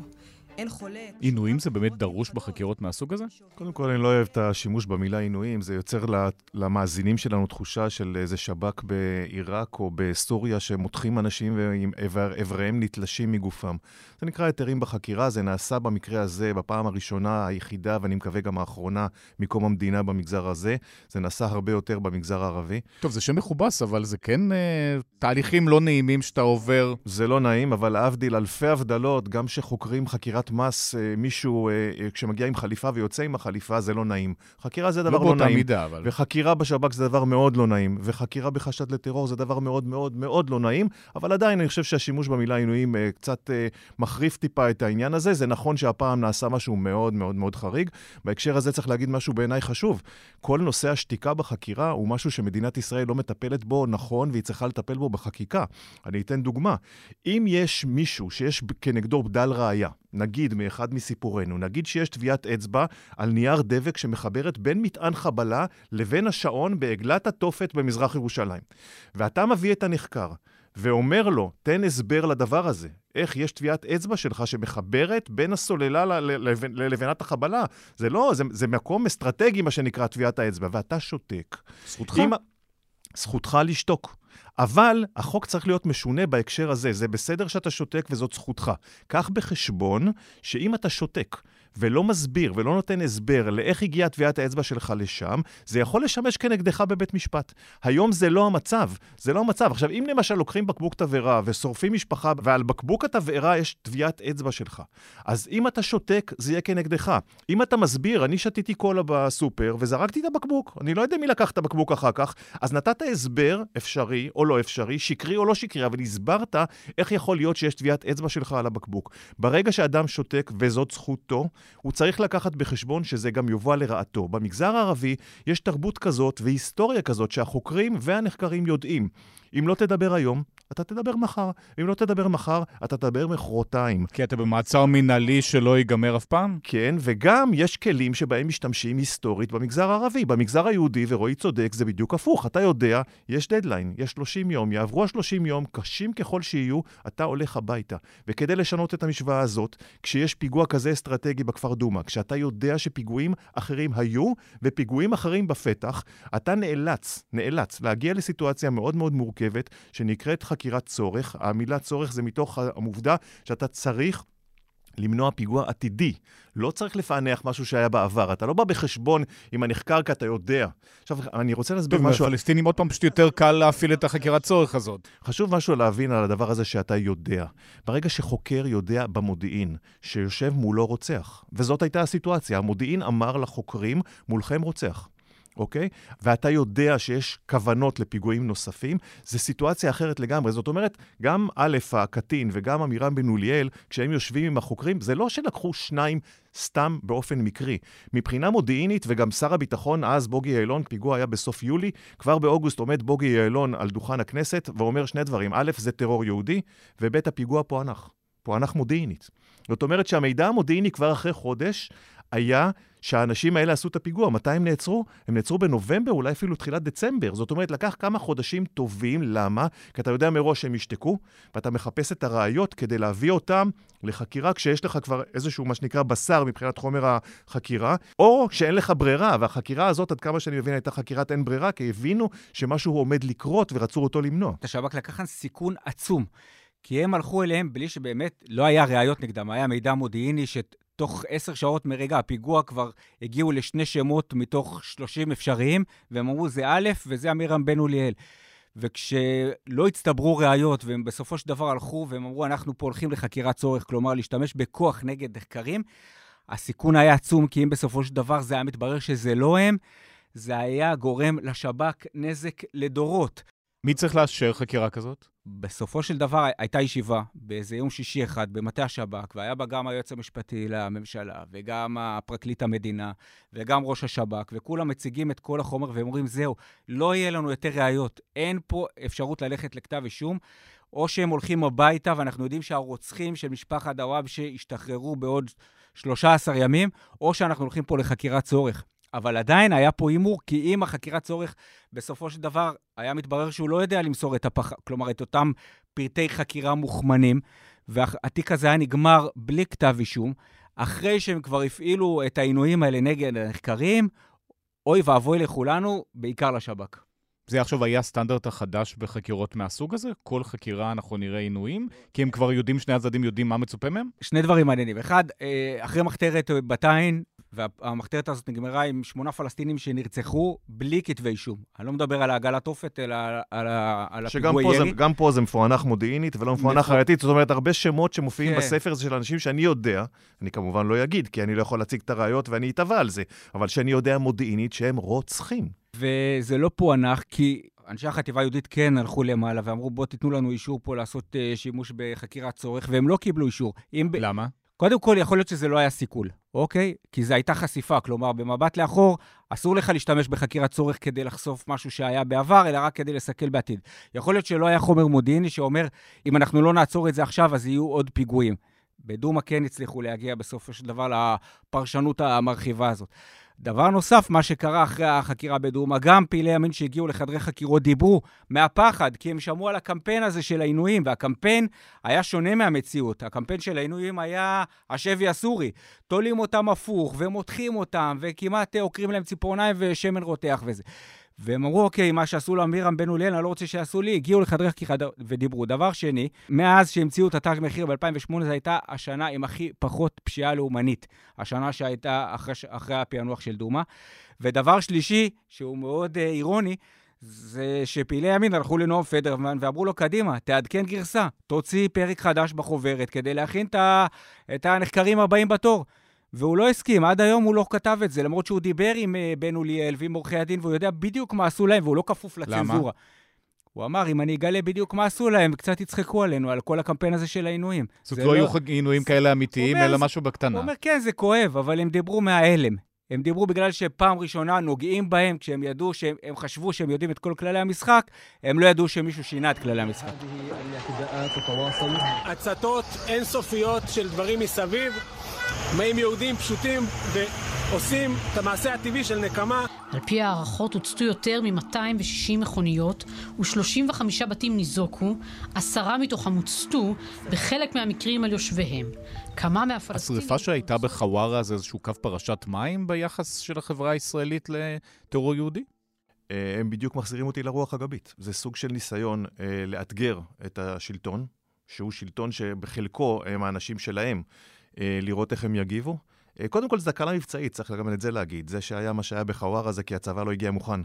אין חולק. עינויים זה באמת דרוש בחקירות מהסוג הזה? קודם כל, אני לא אוהב את השימוש במילה עינויים, זה יוצר למאזינים שלנו תחושה של איזה שב"כ בעיראק או בסוריה שמותחים אנשים ועם איבריהם נתלשים מגופם. זה נקרא היתרים בחקירה, זה נעשה במקרה הזה בפעם הראשונה, היחידה, ואני מקווה גם האחרונה, מקום המדינה במגזר הזה. זה נעשה הרבה יותר במגזר הערבי. טוב, זה שם מכובס, אבל זה כן אה, תהליכים לא נעימים שאתה עובר. זה לא נעים, אבל להבדיל אלפי הבדלות, גם שחוקרים חקירת בעבירות מס, אה, מישהו, אה, כשמגיע עם חליפה ויוצא עם החליפה, זה לא נעים. חקירה זה דבר לא, לא נעים. מידה, אבל... וחקירה בשב"כ זה דבר מאוד לא נעים. וחקירה בחשד לטרור זה דבר מאוד מאוד מאוד לא נעים, אבל עדיין אני חושב שהשימוש במילה עינויים קצת מחריף טיפה את העניין הזה. זה נכון שהפעם נעשה משהו מאוד מאוד מאוד חריג. בהקשר הזה צריך להגיד משהו בעיניי חשוב. כל נושא השתיקה בחקירה הוא משהו שמדינת ישראל לא מטפלת בו נכון, והיא צריכה לטפל בו בחקיקה. אני אתן דוגמה. אם יש מישהו שיש כנגדו בדל ראייה, נגיד מאחד מסיפורנו, נגיד שיש טביעת אצבע על נייר דבק שמחברת בין מטען חבלה לבין השעון בעגלת התופת במזרח ירושלים, ואתה מביא את הנחקר, ואומר לו, תן הסבר לדבר הזה. איך יש טביעת אצבע שלך שמחברת בין הסוללה ללבנת החבלה. זה לא, זה, זה מקום אסטרטגי, מה שנקרא טביעת האצבע, ואתה שותק. זכותך. אם... זכותך לשתוק. אבל החוק צריך להיות משונה בהקשר הזה. זה בסדר שאתה שותק וזאת זכותך. קח בחשבון שאם אתה שותק ולא מסביר ולא נותן הסבר לאיך הגיעה טביעת האצבע שלך לשם, זה יכול לשמש כנגדך בבית משפט. היום זה לא המצב, זה לא המצב. עכשיו, אם למשל לוקחים בקבוק תבערה ושורפים משפחה, ועל בקבוק התבערה יש טביעת אצבע שלך, אז אם אתה שותק, זה יהיה כנגדך. אם אתה מסביר, אני שתיתי קולה בסופר וזרקתי את הבקבוק, אני לא יודע מי לקח את הבקבוק אחר כך, אז נתת הסבר אפשרי או לא אפשרי, שקרי או לא שקרי, אבל הסברת איך יכול להיות שיש טביעת אצבע שלך על הבקבוק. ברגע שאדם שותק, וזאת זכותו, הוא צריך לקחת בחשבון שזה גם יובא לרעתו. במגזר הערבי יש תרבות כזאת והיסטוריה כזאת שהחוקרים והנחקרים יודעים. אם לא תדבר היום, אתה תדבר מחר. אם לא תדבר מחר, אתה תדבר מחרתיים. כי אתה במעצר מינהלי שלא ייגמר אף פעם? כן, וגם יש כלים שבהם משתמשים היסטורית במגזר הערבי. במגזר היהודי, ורועי צודק, זה בדיוק הפוך. אתה יודע, יש דדליין, יש 30 יום, יעברו ה-30 יום, קשים ככל שיהיו, אתה הולך הביתה. וכדי לשנות את המשוואה הזאת, כשיש פיגוע כזה אסטרטגי בכפר דומא, כשאתה יודע שפיגועים אחרים היו ופיגועים אחרים בפתח, אתה נאלץ, נאלץ להגיע לסיטואציה מאוד מאוד מורכבת, שנקראת חקירת צורך. המילה צורך זה מתוך העובדה שאתה צריך למנוע פיגוע עתידי. לא צריך לפענח משהו שהיה בעבר. אתה לא בא בחשבון עם הנחקר כי אתה יודע. עכשיו, אני רוצה להסביר משהו... לפלסטינים עוד פעם פשוט יותר קל להפעיל את החקירת צורך הזאת. חשוב משהו להבין על הדבר הזה שאתה יודע. ברגע שחוקר יודע במודיעין שיושב מולו רוצח, וזאת הייתה הסיטואציה, המודיעין אמר לחוקרים, מולכם רוצח. אוקיי? ואתה יודע שיש כוונות לפיגועים נוספים, זו סיטואציה אחרת לגמרי. זאת אומרת, גם א', הקטין וגם עמירם בן אוליאל, כשהם יושבים עם החוקרים, זה לא שלקחו שניים סתם באופן מקרי. מבחינה מודיעינית, וגם שר הביטחון אז, בוגי יעלון, פיגוע היה בסוף יולי, כבר באוגוסט עומד בוגי יעלון על דוכן הכנסת ואומר שני דברים. א', זה טרור יהודי, וב', הפיגוע פוענח. פוענח מודיעינית. זאת אומרת שהמידע המודיעיני כבר אחרי חודש היה שהאנשים האלה עשו את הפיגוע. מתי הם נעצרו? הם נעצרו בנובמבר, אולי אפילו תחילת דצמבר. זאת אומרת, לקח כמה חודשים טובים. למה? כי אתה יודע מראש שהם ישתקו, ואתה מחפש את הראיות כדי להביא אותם לחקירה כשיש לך כבר איזשהו, מה שנקרא, בשר מבחינת חומר החקירה, או שאין לך ברירה, והחקירה הזאת, עד כמה שאני מבין, הייתה חקירת אין ברירה, כי הבינו שמשהו עומד לקרות ורצו אותו למנוע. השב"כ לקח כאן סיכון עצום. כי הם הלכו אליהם בלי שבאמת לא היה ראיות נגדם, היה מידע מודיעיני שתוך עשר שעות מרגע הפיגוע כבר הגיעו לשני שמות מתוך שלושים אפשריים, והם אמרו, זה א' וזה אמירם בן אוליאל. וכשלא הצטברו ראיות, והם בסופו של דבר הלכו והם אמרו, אנחנו פה הולכים לחקירת צורך, כלומר, להשתמש בכוח נגד נחקרים, הסיכון היה עצום, כי אם בסופו של דבר זה היה מתברר שזה לא הם, זה היה גורם לשב"כ נזק לדורות. מי צריך לאשר חקירה כזאת? בסופו של דבר הייתה ישיבה באיזה יום שישי אחד במטה השב"כ, והיה בה גם היועץ המשפטי לממשלה, וגם הפרקליט המדינה, וגם ראש השב"כ, וכולם מציגים את כל החומר והם אומרים, זהו, לא יהיה לנו יותר ראיות, אין פה אפשרות ללכת לכתב אישום. או שהם הולכים הביתה, ואנחנו יודעים שהרוצחים של משפחת דוואבשה ישתחררו בעוד 13 ימים, או שאנחנו הולכים פה לחקירת צורך. אבל עדיין היה פה הימור, כי אם החקירת צורך, בסופו של דבר, היה מתברר שהוא לא יודע למסור את הפח... כלומר, את אותם פרטי חקירה מוכמנים, והתיק הזה היה נגמר בלי כתב אישום, אחרי שהם כבר הפעילו את העינויים האלה נגד הנחקרים, אוי ואבוי לכולנו, בעיקר לשב"כ. זה עכשיו היה הסטנדרט החדש בחקירות מהסוג הזה? כל חקירה אנחנו נראה עינויים? כי הם כבר יודעים, שני הצדדים יודעים מה מצופה מהם? שני דברים מעניינים. אחד, אה, אחרי מחתרת בת עין, והמחתרת הזאת נגמרה עם שמונה פלסטינים שנרצחו בלי כתבי אישום. אני לא מדבר על העגלת תופת, אלא על, על הפיגועי ירי. שגם פה זה מפוענח מודיעינית ולא מפוענח נכון. חייתית. זאת אומרת, הרבה שמות שמופיעים כן. בספר זה של אנשים שאני יודע, אני כמובן לא אגיד, כי אני לא יכול להציג את הראיות ואני אתבע על זה, אבל שאני יודע מודיעינית שהם רוצחים. וזה לא פוענח כי אנשי החטיבה היהודית כן הלכו למעלה ואמרו, בואו תיתנו לנו אישור פה לעשות uh, שימוש בחקירת צורך, והם לא קיבלו אישור. למה? קודם כל, יכול להיות שזה לא היה סיכול, אוקיי? כי זו הייתה חשיפה, כלומר, במבט לאחור, אסור לך להשתמש בחקירת צורך כדי לחשוף משהו שהיה בעבר, אלא רק כדי לסכל בעתיד. יכול להיות שלא היה חומר מודיעיני שאומר, אם אנחנו לא נעצור את זה עכשיו, אז יהיו עוד פיגועים. בדומא כן הצליחו להגיע בסופו של דבר לפרשנות המרחיבה הזאת. דבר נוסף, מה שקרה אחרי החקירה בדומא, גם פעילי ימין שהגיעו לחדרי חקירות דיברו מהפחד, כי הם שמעו על הקמפיין הזה של העינויים, והקמפיין היה שונה מהמציאות. הקמפיין של העינויים היה השבי הסורי. תולים אותם הפוך, ומותחים אותם, וכמעט עוקרים להם ציפורניים ושמן רותח וזה. והם אמרו, אוקיי, מה שעשו לאמירם בן אוליאל, אני לא רוצה שיעשו לי. הגיעו לחדרי חקירה ודיברו. דבר שני, מאז שהמציאו את התג מחיר ב-2008, זו הייתה השנה עם הכי פחות פשיעה לאומנית. השנה שהייתה אחרי, אחרי הפענוח של דומא. ודבר שלישי, שהוא מאוד uh, אירוני, זה שפעילי ימין הלכו לנועם פדרמן ואמרו לו, קדימה, תעדכן גרסה, תוציא פרק חדש בחוברת כדי להכין את הנחקרים הבאים בתור. והוא לא הסכים, עד היום הוא לא כתב את זה, למרות שהוא דיבר עם uh, בן אוליאל ועם עורכי הדין, והוא יודע בדיוק מה עשו להם, והוא לא כפוף לצנזורה. למה? הוא אמר, אם אני אגלה בדיוק מה עשו להם, קצת יצחקו עלינו, על כל הקמפיין הזה של העינויים. זאת לא היו לא... עינויים כאלה אמיתיים, אלא משהו בקטנה. הוא אומר, כן, זה כואב, אבל הם דיברו מההלם. הם דיברו בגלל שפעם ראשונה נוגעים בהם, כשהם ידעו שהם הם חשבו שהם יודעים את כל כללי המשחק, הם לא ידעו שמישהו שינה את כללי המשחק. הצתות אינסופיות של דברים מסביב, באים יהודים פשוטים ועושים את המעשה הטבעי של נקמה. על פי הערכות הוצתו יותר מ-260 מכוניות ו-35 בתים ניזוקו, עשרה מתוכם הוצתו, בחלק מהמקרים על יושביהם. כמה מהפלסטינים... השרפה שהייתה בחווארה זה איזשהו קו פרשת מים ביחס של החברה הישראלית לטרור יהודי? אה, הם בדיוק מחזירים אותי לרוח הגבית. זה סוג של ניסיון אה, לאתגר את השלטון, שהוא שלטון שבחלקו הם האנשים שלהם. אה, לראות איך הם יגיבו. אה, קודם כל, זו הקלה מבצעית, צריך גם את זה להגיד. זה שהיה מה שהיה בחווארה זה כי הצבא לא הגיע מוכן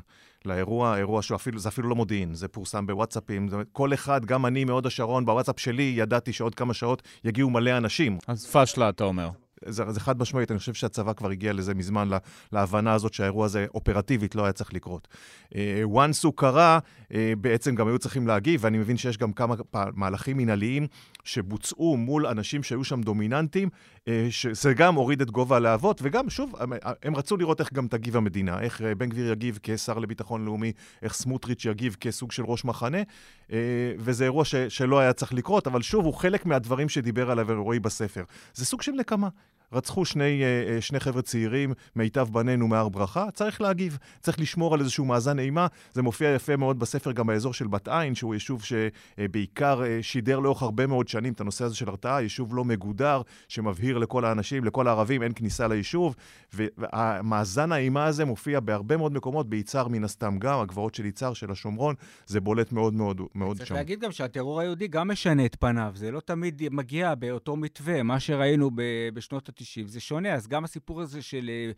לאירוע, אירוע שאפילו, זה אפילו לא מודיעין, זה פורסם בוואטסאפים. זה, כל אחד, גם אני מהוד השרון, בוואטסאפ שלי, ידעתי שעוד כמה שעות יגיעו מלא אנשים. אז פשלה, אתה אומר. זה, זה חד משמעית, אני חושב שהצבא כבר הגיע לזה מזמן, לה, להבנה הזאת שהאירוע הזה אופרטיבית לא היה צריך לקרות. Uh, once הוא קרה, uh, בעצם גם היו צריכים להגיב, ואני מבין שיש גם כמה מהלכים מנהליים שבוצעו מול אנשים שהיו שם דומיננטיים, uh, שזה גם הוריד את גובה הלהבות, וגם, שוב, הם, הם רצו לראות איך גם תגיב המדינה, איך uh, בן גביר יגיב כשר לביטחון לאומי, איך סמוטריץ' יגיב כסוג של ראש מחנה, וזה אירוע ש, שלא היה צריך לקרות, אבל שוב, הוא חלק מהדברים שדיבר עליו רועי בספר. זה סוג של נקמה. רצחו שני, אה, אה, שני חבר'ה צעירים, מיטב בנינו מהר ברכה, צריך להגיב, צריך לשמור על איזשהו מאזן אימה. זה מופיע יפה מאוד בספר גם באזור של בת עין, שהוא יישוב שבעיקר אה, שידר לאורך הרבה מאוד שנים את הנושא הזה של הרתעה, יישוב לא מגודר, שמבהיר לכל האנשים, לכל הערבים, אין כניסה ליישוב, והמאזן האימה הזה מופיע בהרבה מאוד מקומות, ביצהר מן הסתם גם, הגבעות של יצהר, של השומרון, זה בולט מאוד מאוד, מאוד צריך שם. צריך להגיד גם שהטרור היהודי גם משנה את פניו, זה לא תמיד מגיע באותו מתווה, מה שראינו בשנות ה-90. זה שונה, אז גם הסיפור הזה של, אה,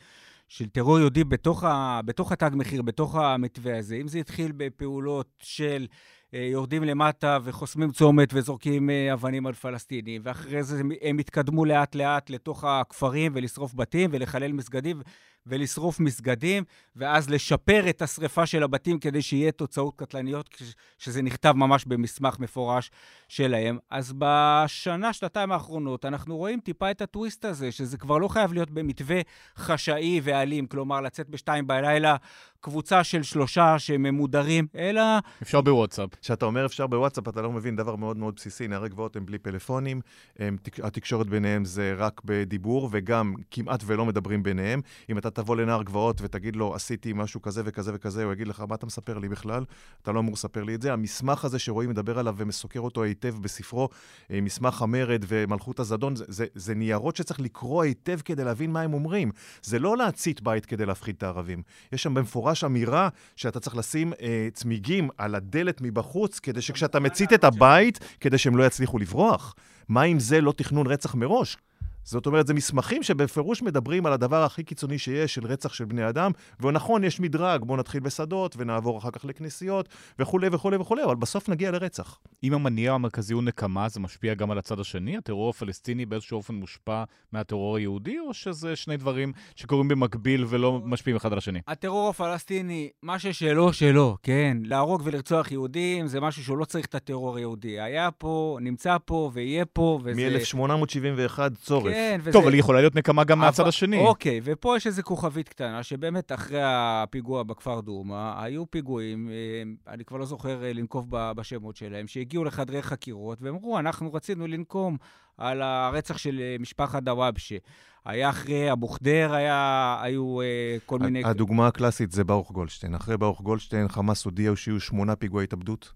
של טרור יהודי בתוך, ה, בתוך התג מחיר, בתוך המתווה הזה, אם זה התחיל בפעולות של... אה, יורדים למטה וחוסמים צומת וזורקים אה, אבנים על פלסטינים, ואחרי זה הם התקדמו לאט-לאט לתוך הכפרים ולשרוף בתים ולחלל מסגדים ולשרוף מסגדים, ואז לשפר את השריפה של הבתים כדי שיהיה תוצאות קטלניות, שזה נכתב ממש במסמך מפורש שלהם. אז בשנה, שנתיים האחרונות, אנחנו רואים טיפה את הטוויסט הזה, שזה כבר לא חייב להיות במתווה חשאי ואלים, כלומר, לצאת בשתיים בלילה, קבוצה של שלושה שממודרים, אלא... אפשר בוואטסאפ. כשאתה אומר אפשר בוואטסאפ, אתה לא מבין דבר מאוד מאוד בסיסי. נערי גבעות הם בלי פלאפונים, הם, התקשורת ביניהם זה רק בדיבור, וגם כמעט ולא מדברים ביניהם. אם אתה תבוא לנער גבעות ותגיד לו, עשיתי משהו כזה וכזה וכזה, הוא יגיד לך, מה אתה מספר לי בכלל? אתה לא אמור לספר לי את זה. המסמך הזה שרועי מדבר עליו ומסוקר אותו היטב בספרו, אה, מסמך המרד ומלכות הזדון, זה, זה, זה ניירות שצריך לקרוא היטב כדי להבין מה הם אומרים. זה לא להצית בית כדי להפחיד את הערבים. יש שם במפורש אמירה שאתה צריך לשים אה, צמיגים על הדלת מבחוץ, כדי שכשאתה מצית את הבית, כדי שהם לא יצליחו לברוח. מה אם זה לא תכנון רצח מראש? זאת אומרת, זה מסמכים שבפירוש מדברים על הדבר הכי קיצוני שיש, של רצח של בני אדם, ונכון, יש מדרג, בואו נתחיל בשדות, ונעבור אחר כך לכנסיות, וכולי וכולי וכולי, אבל בסוף נגיע לרצח. אם המניע המרכזי הוא נקמה, זה משפיע גם על הצד השני? הטרור הפלסטיני באיזשהו אופן מושפע מהטרור היהודי, או שזה שני דברים שקורים במקביל ולא משפיעים אחד על השני? הטרור הפלסטיני, מה ששלו, שלו, כן. להרוג ולרצוח יהודים זה משהו שהוא לא צריך את הטרור היהודי. היה פה, נמצא פה ויהיה פה, וזה... מ-1871 צורך. כן, וזה... טוב, אבל היא יכולה להיות נקמה גם אבל- מהצד השני. אוקיי, ופה יש איזו כוכבית קטנה, שבאמת אחרי הפיגוע בכפר דומא, היו פיגועים, אה, אני כבר לא זוכר אה, לנקוב בשמות שלהם, שהגיעו לחדרי חקירות, והם אמרו, אנחנו רצינו לנקום על הרצח של אה, משפחת דוואבשה. היה אחרי אבו ח'דיר, היה, היו אה, כל מיני... הדוגמה הקלאסית זה ברוך גולדשטיין. אחרי ברוך גולדשטיין, חמאס הודיעו שיהיו שמונה פיגועי התאבדות.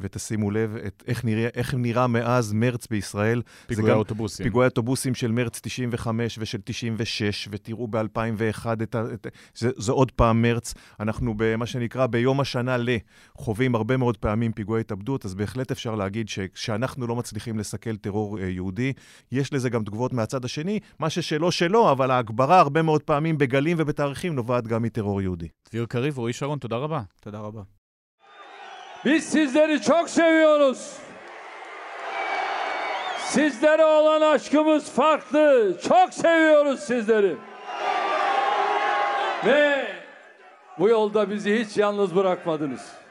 ותשימו לב את איך, נראה, איך נראה מאז מרץ בישראל. פיגועי האוטובוסים. פיגועי אוטובוסים של מרץ 95 ושל 96, ותראו ב-2001, את ה, את, זה, זה עוד פעם מרץ. אנחנו במה שנקרא ביום השנה ל, חווים הרבה מאוד פעמים פיגועי התאבדות, אז בהחלט אפשר להגיד שכשאנחנו לא מצליחים לסכל טרור אה, יהודי, יש לזה גם תגובות מהצד השני, מה ששלו שלו, אבל ההגברה הרבה מאוד פעמים בגלים ובתאריכים נובעת גם מטרור yahudi. דביר קריב, רועי שרון, תודה רבה. תודה רבה. Biz sizleri çok seviyoruz. Sizlere olan aşkımız farklı. Çok seviyoruz sizleri. Ve bu yolda bizi hiç yalnız bırakmadınız.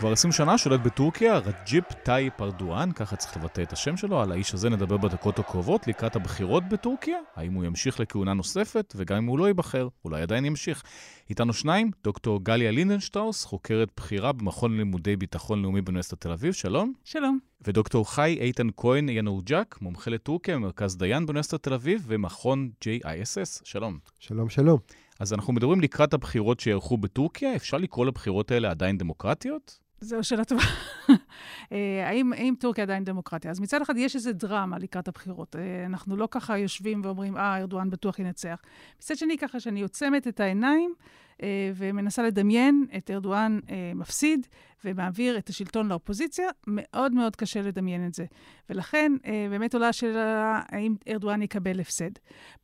כבר 20 שנה שולט בטורקיה, רג'פ טאיפ ארדואן, ככה צריך לבטא את השם שלו, על האיש הזה נדבר בדקות הקרובות לקראת הבחירות בטורקיה, האם הוא ימשיך לכהונה נוספת, וגם אם הוא לא ייבחר, אולי עדיין ימשיך. איתנו שניים, דוקטור גליה לינדנשטראוס, חוקרת בכירה במכון לימודי ביטחון לאומי באוניברסיטת תל אביב, שלום. שלום. ודוקטור חי איתן כהן ינרוג'ק, מומחה לטורקיה במרכז דיין באוניברסיטת תל אביב ומכון JISS, שלום. שלום, שלום. אז אנחנו מדברים לקראת הבחירות שיערכו בטורקיה, אפשר לקרוא לבחירות האלה עדיין דמוקרטיות? זו שאלה טובה. אה, האם, האם טורקיה עדיין דמוקרטיה? אז מצד אחד יש איזו דרמה לקראת הבחירות. אה, אנחנו לא ככה יושבים ואומרים, אה, ארדואן בטוח ינצח. מצד שני, ככה שאני עוצמת את העיניים אה, ומנסה לדמיין את ארדואן מפסיד ומעביר את השלטון לאופוזיציה, מאוד מאוד קשה לדמיין את זה. ולכן אה, באמת עולה השאלה האם ארדואן יקבל הפסד.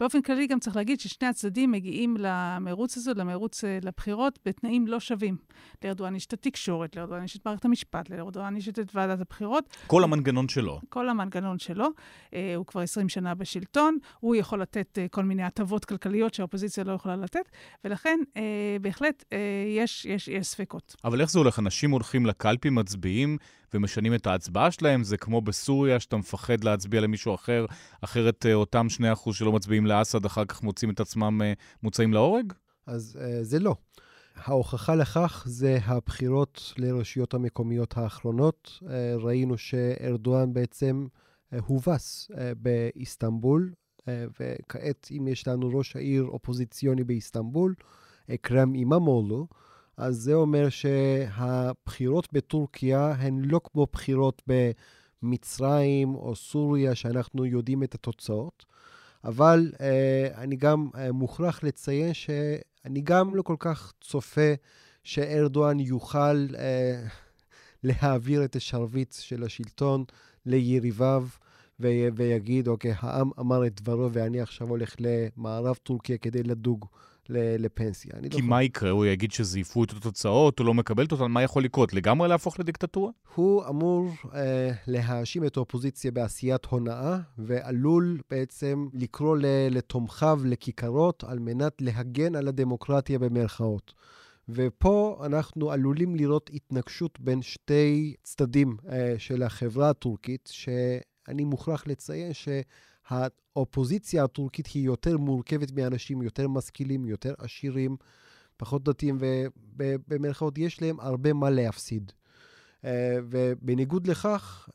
באופן כללי גם צריך להגיד ששני הצדדים מגיעים למרוץ הזה, למרוץ אה, לבחירות, בתנאים לא שווים. לארדואן יש את התקשורת, לארדואן יש את מערכת המשפט, לארדואן יש את ועדת הבחירות. כל המנגנון שלו. כל המנגנון שלו. אה, הוא כבר 20 שנה בשלטון, הוא יכול לתת אה, כל מיני הטבות כלכליות שהאופוזיציה לא יכולה לתת, ולכן אה, בהחלט אה, יש, יש, יש ספקות. אבל איך זה הולך? אנשים הולכים לקלפי, מצביעים ומשנים את ההצבעה שלהם? זה כמו בסוריה, שאתה מפחד להצביע למישהו אחר, אחרת אה, אותם 2% שלא מצביעים לאסד, אחר כך מוצאים את עצמם אה, מוצאים להורג? אז uh, זה לא. ההוכחה לכך זה הבחירות לרשויות המקומיות האחרונות. ראינו שארדואן בעצם הובס באיסטנבול, וכעת אם יש לנו ראש העיר אופוזיציוני באיסטנבול, אכרם אימאמולו, אז זה אומר שהבחירות בטורקיה הן לא כמו בחירות במצרים או סוריה, שאנחנו יודעים את התוצאות. אבל uh, אני גם uh, מוכרח לציין שאני גם לא כל כך צופה שארדואן יוכל uh, להעביר את השרביט של השלטון ליריביו ו- ויגיד, אוקיי, העם אמר את דברו ואני עכשיו הולך למערב טורקיה כדי לדוג לפנסיה. כי לא מה יקרה? הוא יגיד שזייפו את התוצאות, הוא לא מקבל את אותן, מה יכול לקרות? לגמרי להפוך לדיקטטורה? הוא אמור אה, להאשים את האופוזיציה בעשיית הונאה, ועלול בעצם לקרוא לתומכיו לכיכרות על מנת להגן על הדמוקרטיה במרכאות. ופה אנחנו עלולים לראות התנגשות בין שתי צדדים אה, של החברה הטורקית, שאני מוכרח לציין שה... האופוזיציה הטורקית היא יותר מורכבת מאנשים יותר משכילים, יותר עשירים, פחות דתיים, ובמירכאות יש להם הרבה מה להפסיד. ובניגוד לכך,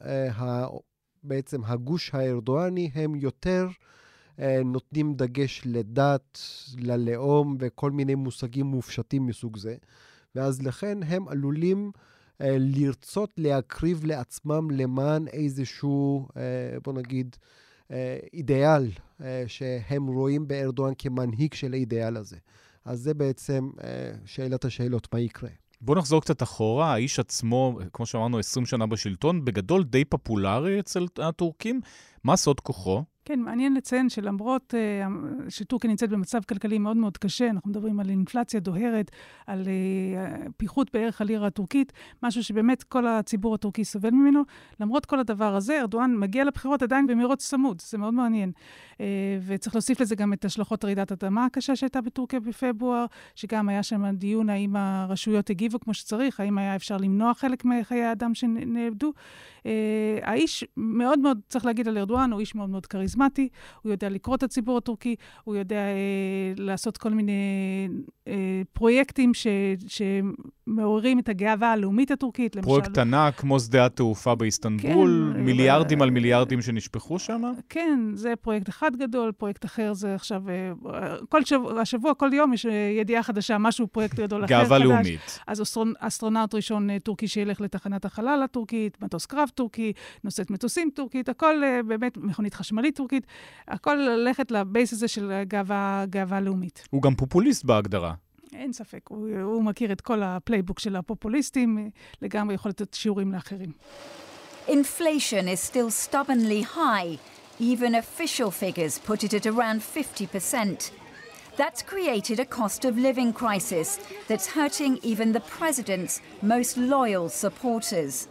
בעצם הגוש הארדואני הם יותר נותנים דגש לדת, ללאום וכל מיני מושגים מופשטים מסוג זה, ואז לכן הם עלולים לרצות להקריב לעצמם למען איזשהו, בוא נגיד, אידיאל שהם רואים בארדואן כמנהיג של האידיאל הזה. אז זה בעצם שאלת השאלות, מה יקרה? בואו נחזור קצת אחורה. האיש עצמו, כמו שאמרנו, 20 שנה בשלטון, בגדול די פופולרי אצל הטורקים. מה סוד כוחו? כן, מעניין לציין שלמרות uh, שטורקיה נמצאת במצב כלכלי מאוד מאוד קשה, אנחנו מדברים על אינפלציה דוהרת, על uh, פיחות בערך הלירה הטורקית, משהו שבאמת כל הציבור הטורקי סובל ממנו. למרות כל הדבר הזה, ארדואן מגיע לבחירות עדיין במרוץ צמוד, זה מאוד מעניין. Uh, וצריך להוסיף לזה גם את השלכות רעידת אדמה הקשה שהייתה בטורקיה בפברואר, שגם היה שם דיון האם הרשויות הגיבו כמו שצריך, האם היה אפשר למנוע חלק מחיי האדם שנאבדו. האיש מאוד מאוד, צריך להגיד על ארדואן, הוא איש מאוד מאוד כריזמטי. כריזמטי, הוא יודע לקרוא את הציבור הטורקי, הוא יודע אה, לעשות כל מיני אה, פרויקטים ש, שמעוררים את הגאווה הלאומית הטורקית. פרויקט למשל... ענק כמו שדה התעופה באיסטנבול, כן, מיליארדים ו... על מיליארדים שנשפכו שם? כן, זה פרויקט אחד גדול, פרויקט אחר זה עכשיו, אה, כל שבוע, השבוע, כל יום יש אה, ידיעה חדשה, משהו, פרויקט גדול אחר חדש. גאווה לאומית. אז אסטרונאוט ראשון אה, טורקי שילך לתחנת החלל הטורקית, מטוס קרב טורקי, נושאת מטוסים טורקית, הכל באמת מכונית חשמלית טורקית, הכל ללכת ל base הזה של גאווה, גאווה לאומית. הוא גם פופוליסט בהגדרה. אין ספק, הוא, הוא מכיר את כל ה playbook של הפופוליסטים, לגמרי יכול לתת שיעורים לאחרים. Inflation is still stubbornly high. Even official figures put it at around 50%. That's created a cost of living crisis that's hurting even the president's most loyal supporters.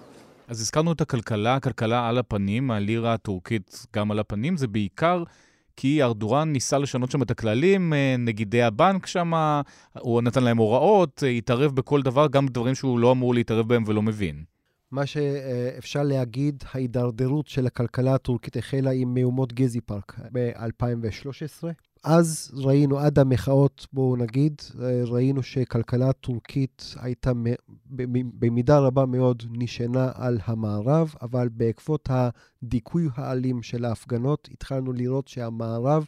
אז הזכרנו את הכלכלה, הכלכלה על הפנים, הלירה הטורקית גם על הפנים, זה בעיקר כי ארדורן ניסה לשנות שם את הכללים, אה, נגידי הבנק שם, הוא נתן להם הוראות, אה, התערב בכל דבר, גם דברים שהוא לא אמור להתערב בהם ולא מבין. מה שאפשר להגיד, ההידרדרות של הכלכלה הטורקית החלה עם מהומות גזי פארק ב-2013. אז ראינו, עד המחאות, בואו נגיד, ראינו שכלכלה הטורקית הייתה במידה רבה מאוד נשענה על המערב, אבל בעקבות הדיכוי האלים של ההפגנות, התחלנו לראות שהמערב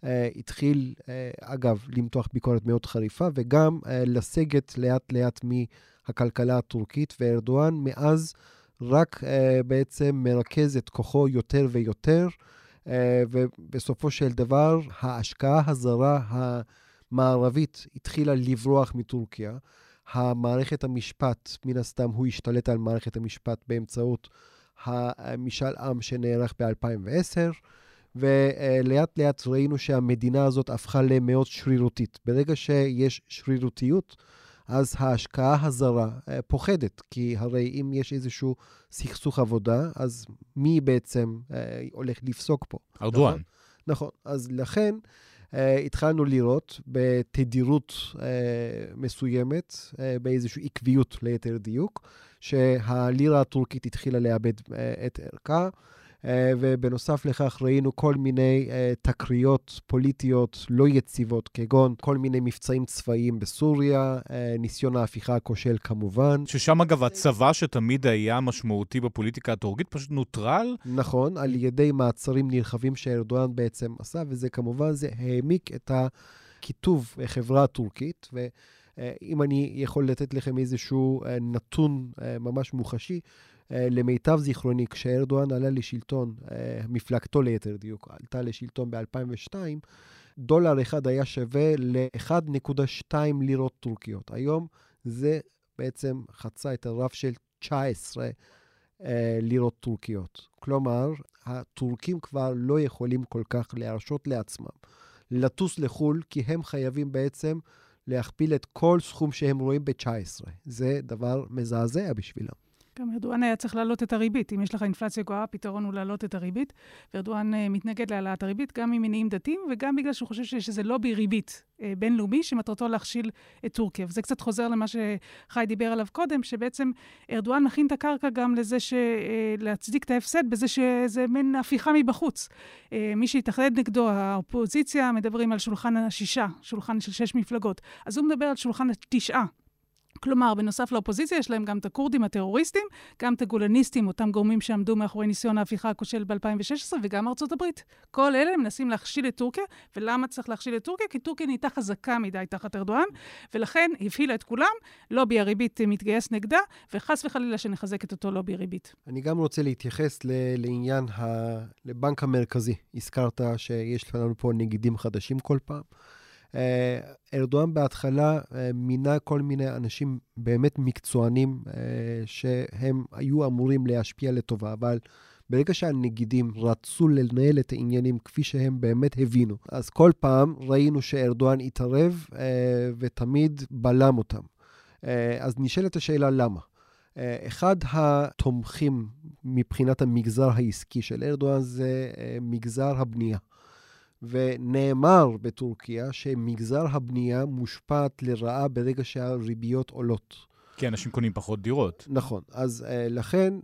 uh, התחיל, uh, אגב, למתוח ביקורת מאוד חריפה, וגם uh, לסגת לאט-לאט מהכלכלה הטורקית, וארדואן מאז רק uh, בעצם מרכז את כוחו יותר ויותר. אה, ובסופו של דבר, ההשקעה הזרה המערבית התחילה לברוח מטורקיה. המערכת המשפט, מן הסתם הוא השתלט על מערכת המשפט באמצעות המשאל עם שנערך ב-2010, ולאט לאט ראינו שהמדינה הזאת הפכה למאוד שרירותית. ברגע שיש שרירותיות, אז ההשקעה הזרה אה, פוחדת, כי הרי אם יש איזשהו סכסוך עבודה, אז מי בעצם אה, הולך לפסוק פה? ארדואן. נכון, נכון. אז לכן אה, התחלנו לראות בתדירות אה, מסוימת, אה, באיזושהי עקביות ליתר דיוק, שהלירה הטורקית התחילה לאבד אה, את ערכה. אה, ובנוסף לכך ראינו כל מיני אה, תקריות פוליטיות לא יציבות, כגון כל מיני מבצעים צבאיים בסוריה, אה, ניסיון ההפיכה הכושל כמובן. ששם אגב הצבא שתמיד היה משמעותי בפוליטיקה הטורקית פשוט נוטרל? נכון, על ידי מעצרים נרחבים שארדואן בעצם עשה, וזה כמובן, זה העמיק את הקיטוב בחברה הטורקית. ו... אם אני יכול לתת לכם איזשהו נתון ממש מוחשי, למיטב זיכרוני, כשארדואן עלה לשלטון, אה, מפלגתו ליתר דיוק, עלתה לשלטון ב-2002, דולר אחד היה שווה ל-1.2 לירות טורקיות. היום זה בעצם חצה את הרף של 19 אה, לירות טורקיות. כלומר, הטורקים כבר לא יכולים כל כך להרשות לעצמם לטוס לחו"ל, כי הם חייבים בעצם להכפיל את כל סכום שהם רואים ב-19. זה דבר מזעזע בשבילם. גם ארדואן היה צריך להעלות את הריבית. אם יש לך אינפלציה גבוהה, הפתרון הוא להעלות את הריבית. וארדואן uh, מתנגד להעלאת הריבית, גם ממניעים דתיים וגם בגלל שהוא חושב שיש איזה לובי ריבית uh, בינלאומי שמטרתו להכשיל את טורקיה. וזה קצת חוזר למה שחי דיבר עליו קודם, שבעצם ארדואן מכין את הקרקע גם לזה ש... להצדיק את ההפסד בזה שזה מין הפיכה מבחוץ. מי שהתאחד נגדו, האופוזיציה, מדברים על שולחן השישה, שולחן של שש מפלגות. אז הוא מדבר על שולחן התשעה. כלומר, בנוסף לאופוזיציה, יש להם גם את הכורדים הטרוריסטים, גם את הגולניסטים, אותם גורמים שעמדו מאחורי ניסיון ההפיכה הכושל ב-2016, וגם ארצות הברית. כל אלה מנסים להכשיל את טורקיה, ולמה צריך להכשיל את טורקיה? כי טורקיה נהייתה חזקה מדי תחת ארדואן, ולכן הפעילה את כולם, לובי הריבית מתגייס נגדה, וחס וחלילה שנחזק את אותו לובי הריבית. אני גם רוצה להתייחס ל- לעניין ה... לבנק המרכזי. הזכרת שיש לנו פה נגידים חדשים כל פעם. אה, ארדואן בהתחלה אה, מינה כל מיני אנשים באמת מקצוענים אה, שהם היו אמורים להשפיע לטובה, אבל ברגע שהנגידים רצו לנהל את העניינים כפי שהם באמת הבינו, אז כל פעם ראינו שארדואן התערב ותמיד בלם אותם. אז נשאלת השאלה למה. אחד התומכים מבחינת המגזר העסקי של ארדואן זה מגזר הבנייה. ונאמר בטורקיה שמגזר הבנייה מושפעת לרעה ברגע שהריביות עולות. כי אנשים קונים פחות דירות. נכון. אז uh, לכן,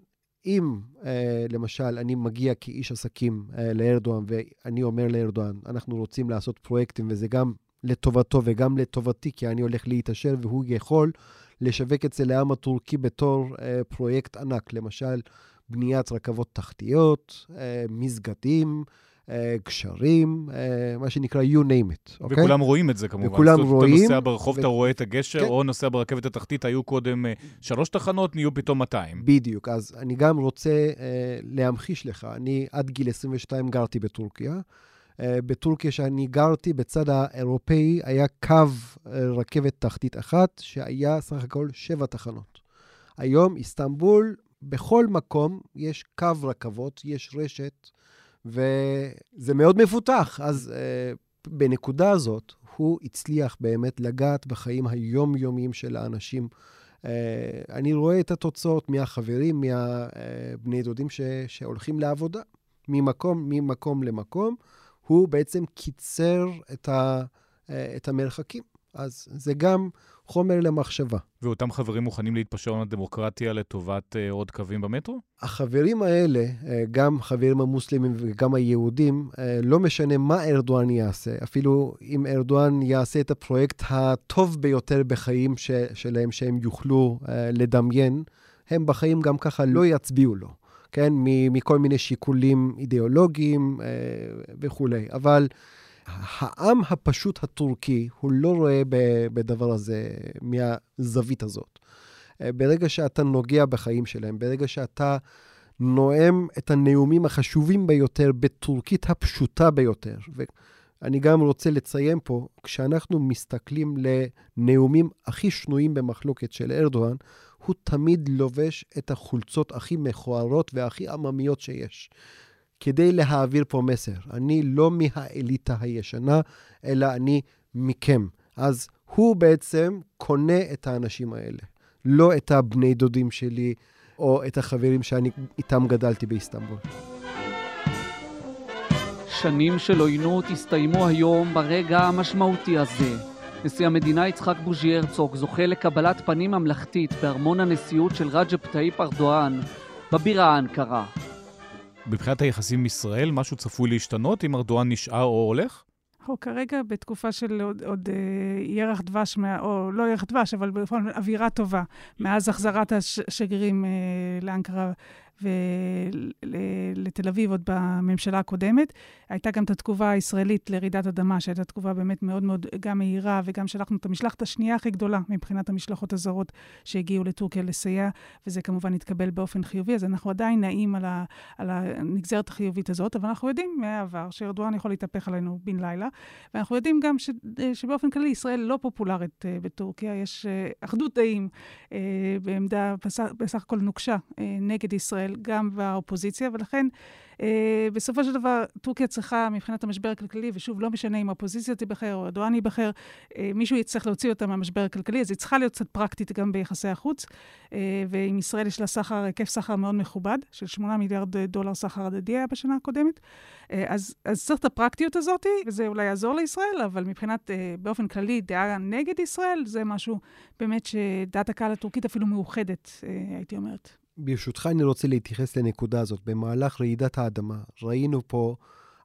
אם uh, למשל אני מגיע כאיש עסקים uh, לארדואן ואני אומר לארדואן, אנחנו רוצים לעשות פרויקטים וזה גם לטובתו וגם לטובתי, כי אני הולך להתעשר והוא יכול לשווק את זה לעם הטורקי בתור uh, פרויקט ענק. למשל, בניית רכבות תחתיות, uh, מסגדים, אה, גשרים, אה, מה שנקרא you name it, אוקיי? וכולם רואים את זה כמובן. וכולם זאת, רואים. אתה נוסע ברחוב, ו... אתה רואה את הגשר, כן. או נוסע ברכבת התחתית, היו קודם אה, שלוש תחנות, נהיו פתאום 200. בדיוק, אז אני גם רוצה להמחיש לך, אני עד גיל 22 גרתי בטורקיה. בטורקיה שאני גרתי, בצד האירופאי, היה קו רכבת תחתית אחת, שהיה סך הכל שבע תחנות. היום, איסטנבול, בכל מקום יש קו רכבות, יש רשת. וזה מאוד מפותח. אז uh, בנקודה הזאת, הוא הצליח באמת לגעת בחיים היומיומיים של האנשים. Uh, אני רואה את התוצאות מהחברים, מהבני uh, דודים ש, שהולכים לעבודה, ממקום, ממקום למקום. הוא בעצם קיצר את, ה, uh, את המרחקים. אז זה גם חומר למחשבה. ואותם חברים מוכנים להתפשר על הדמוקרטיה לטובת uh, עוד קווים במטרו? החברים האלה, uh, גם חברים המוסלמים וגם היהודים, uh, לא משנה מה ארדואן יעשה, אפילו אם ארדואן יעשה את הפרויקט הטוב ביותר בחיים ש- שלהם, שהם יוכלו uh, לדמיין, הם בחיים גם ככה לא יצביעו לו, כן? מכל מיני שיקולים אידיאולוגיים uh, וכולי. אבל... העם הפשוט הטורקי, הוא לא רואה בדבר הזה מהזווית הזאת. אה, ברגע שאתה נוגע בחיים שלהם, ברגע שאתה נואם את הנאומים החשובים ביותר בטורקית הפשוטה ביותר, ואני גם רוצה לציין פה, כשאנחנו מסתכלים לנאומים הכי שנויים במחלוקת של ארדואן, הוא תמיד לובש את החולצות הכי מכוערות והכי עממיות שיש. כדי להעביר פה מסר. אני לא מהאליטה הישנה, אלא אני מכם. אז הוא בעצם קונה את האנשים האלה, לא את הבני דודים שלי או את החברים שאני איתם גדלתי באיסטנבול. שנים של עוינות הסתיימו היום ברגע המשמעותי הזה. נשיא המדינה יצחק בוז'י הרצוג זוכה לקבלת פנים ממלכתית בארמון הנשיאות של רג'פ טאיפ ארדואן בבירה אנקרה. מבחינת היחסים עם ישראל, משהו צפוי להשתנות אם ארדואן נשאר או הולך? הוא כרגע בתקופה של עוד, עוד אה, ירח דבש, מה, או לא ירח דבש, אבל זאת אווירה טובה, מאז החזרת השגרירים אה, לאנקרה ולתל אביב עוד בממשלה הקודמת. הייתה גם את התגובה הישראלית לרעידת אדמה, שהייתה תגובה באמת מאוד מאוד גם מהירה, וגם שלחנו את המשלחת השנייה הכי גדולה מבחינת המשלחות הזרות שהגיעו לטורקיה לסייע, וזה כמובן התקבל באופן חיובי, אז אנחנו עדיין נעים על, ה, על הנגזרת החיובית הזאת, אבל אנחנו יודעים מהעבר שארדואן יכול להתהפך עלינו בן לילה, ואנחנו יודעים גם ש, שבאופן כללי ישראל לא פופולרית uh, בטורקיה, יש uh, אחדות דעים uh, בעמדה בסך, בסך הכל נוקשה נגד ישראל. גם באופוזיציה, ולכן אה, בסופו של דבר טורקיה צריכה, מבחינת המשבר הכלכלי, ושוב, לא משנה אם האופוזיציה תיבחר או ארדואן ייבחר, אה, מישהו יצטרך להוציא אותה מהמשבר הכלכלי, אז היא צריכה להיות קצת פרקטית גם ביחסי החוץ. אה, ועם ישראל יש לה סחר, היקף סחר מאוד מכובד, של 8 מיליארד דולר סחר הדדי היה בשנה הקודמת. אה, אז, אז צריך את הפרקטיות הזאת, וזה אולי יעזור לישראל, אבל מבחינת, אה, באופן כללי, דעה נגד ישראל, זה משהו באמת שדעת הקהל הטורקית אפילו מאוחדת, אה, הייתי אומרת. ברשותך, אני רוצה להתייחס לנקודה הזאת. במהלך רעידת האדמה ראינו פה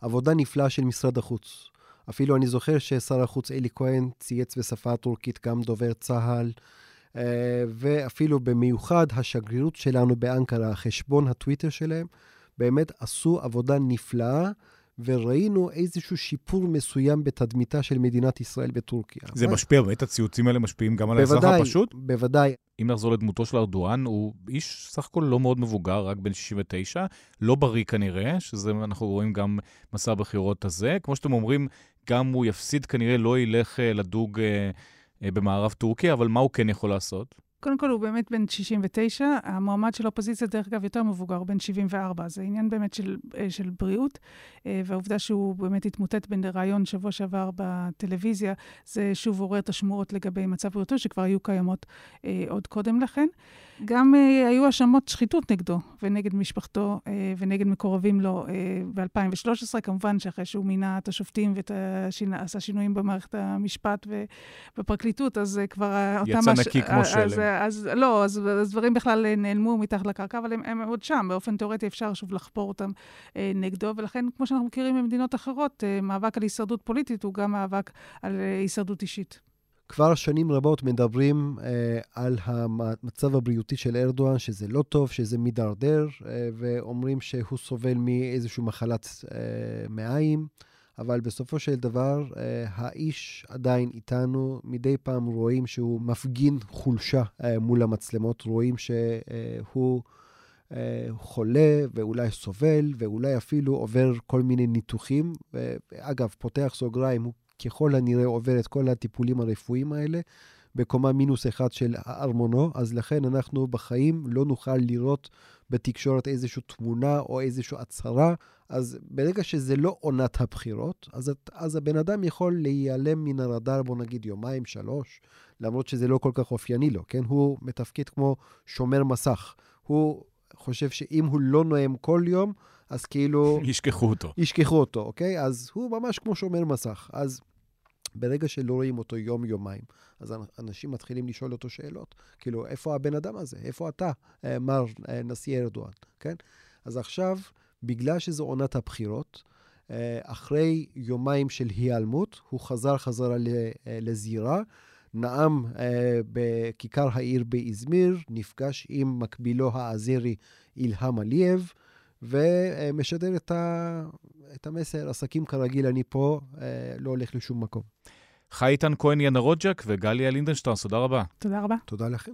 עבודה נפלאה של משרד החוץ. אפילו אני זוכר ששר החוץ אלי כהן צייץ בשפה הטורקית גם דובר צה"ל, אה, ואפילו במיוחד השגרירות שלנו באנקרה, חשבון הטוויטר שלהם, באמת עשו עבודה נפלאה. וראינו איזשהו שיפור מסוים בתדמיתה של מדינת ישראל בטורקיה. זה משפיע, באמת הציוצים האלה משפיעים גם על האזרח הפשוט? בוודאי. אם נחזור לדמותו של ארדואן, הוא איש סך הכל לא מאוד מבוגר, רק בן 69, לא בריא כנראה, שזה אנחנו רואים גם מסע הבחירות הזה. כמו שאתם אומרים, גם הוא יפסיד כנראה, לא ילך אה, לדוג אה, אה, במערב טורקיה, אבל מה הוא כן יכול לעשות? קודם כל, הוא באמת בן 69. המועמד של האופוזיציה, דרך אגב, יותר מבוגר, הוא בן 74. זה עניין באמת של, אה, של בריאות, אה, והעובדה שהוא באמת התמוטט בין רעיון שבוע שעבר בטלוויזיה, זה שוב עורר את השמועות לגבי מצב בריאותו, שכבר היו קיימות אה, עוד קודם לכן. גם היו האשמות שחיתות נגדו ונגד משפחתו ונגד מקורבים לו אה, ב-2013, כמובן שאחרי שהוא מינה את השופטים ועשה שינויים במערכת המשפט ובפרקליטות, אז כבר... יצא נקי כמו שלם. אז, לא, אז, אז דברים בכלל נעלמו מתחת לקרקע, אבל הם, הם עוד שם. באופן תיאורטי אפשר שוב לחפור אותם אה, נגדו, ולכן, כמו שאנחנו מכירים במדינות אחרות, אה, מאבק על הישרדות פוליטית הוא גם מאבק על אה, הישרדות אישית. כבר שנים רבות מדברים אה, על המצב הבריאותי של ארדואן, שזה לא טוב, שזה מידרדר, אה, ואומרים שהוא סובל מאיזושהי מחלת אה, מעיים. אבל בסופו של דבר, אה, האיש עדיין איתנו. מדי פעם רואים שהוא מפגין חולשה אה, מול המצלמות, רואים שהוא אה, חולה ואולי סובל, ואולי אפילו עובר כל מיני ניתוחים. אגב, פותח סוגריים, הוא ככל הנראה עובר את כל הטיפולים הרפואיים האלה. בקומה מינוס אחד של הארמונו, אז לכן אנחנו בחיים לא נוכל לראות בתקשורת איזושהי תמונה או איזושהי הצהרה. אז ברגע שזה לא עונת הבחירות, אז, אז הבן אדם יכול להיעלם מן הרדאר, בוא נגיד יומיים, שלוש, למרות שזה לא כל כך אופייני לו, כן? הוא מתפקד כמו שומר מסך. הוא חושב שאם הוא לא נואם כל יום, אז כאילו... *laughs* ישכחו אותו. ישכחו אותו, אוקיי? אז הוא ממש כמו שומר מסך. אז ברגע שלא רואים אותו יום-יומיים, אז אנשים מתחילים לשאול אותו שאלות. כאילו, איפה הבן אדם הזה? איפה אתה, אה, מר אה, נשיא ארדואן, כן? אז עכשיו, בגלל שזו עונת הבחירות, אה, אחרי יומיים של היעלמות, הוא חזר חזרה לזירה, נאם בכיכר העיר באזמיר, נפגש עם מקבילו האזרי אילהם עליאב, ומשדר את, ה... את המסר, עסקים כרגיל, אני פה, לא הולך לשום מקום. חי איתן כהן יאנה רוג'ק וגליה לינדנשטרס, תודה רבה. תודה רבה. תודה לכם.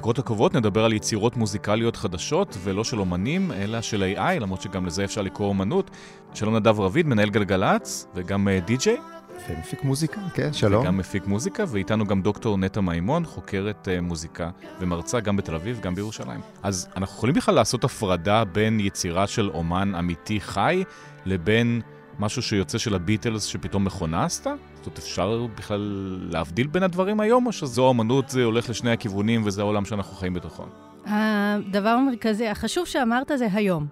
בדקות הקרובות נדבר על יצירות מוזיקליות חדשות, ולא של אומנים, אלא של AI, למרות שגם לזה אפשר לקרוא אומנות. שלום נדב רביד, מנהל גלגלצ, וגם די-ג'יי. אה, ומפיק מוזיקה, כן, שלום. וגם מפיק מוזיקה, ואיתנו גם דוקטור נטע מימון, חוקרת uh, מוזיקה ומרצה גם בתל אביב, גם בירושלים. אז אנחנו יכולים בכלל לעשות הפרדה בין יצירה של אומן אמיתי חי, לבין משהו שיוצא של הביטלס שפתאום מכונה עשתה? זאת אומרת, אפשר בכלל להבדיל בין הדברים היום, או שזו האמנות, זה הולך לשני הכיוונים וזה העולם שאנחנו חיים בתוכו? הדבר המרכזי, החשוב שאמרת זה היום.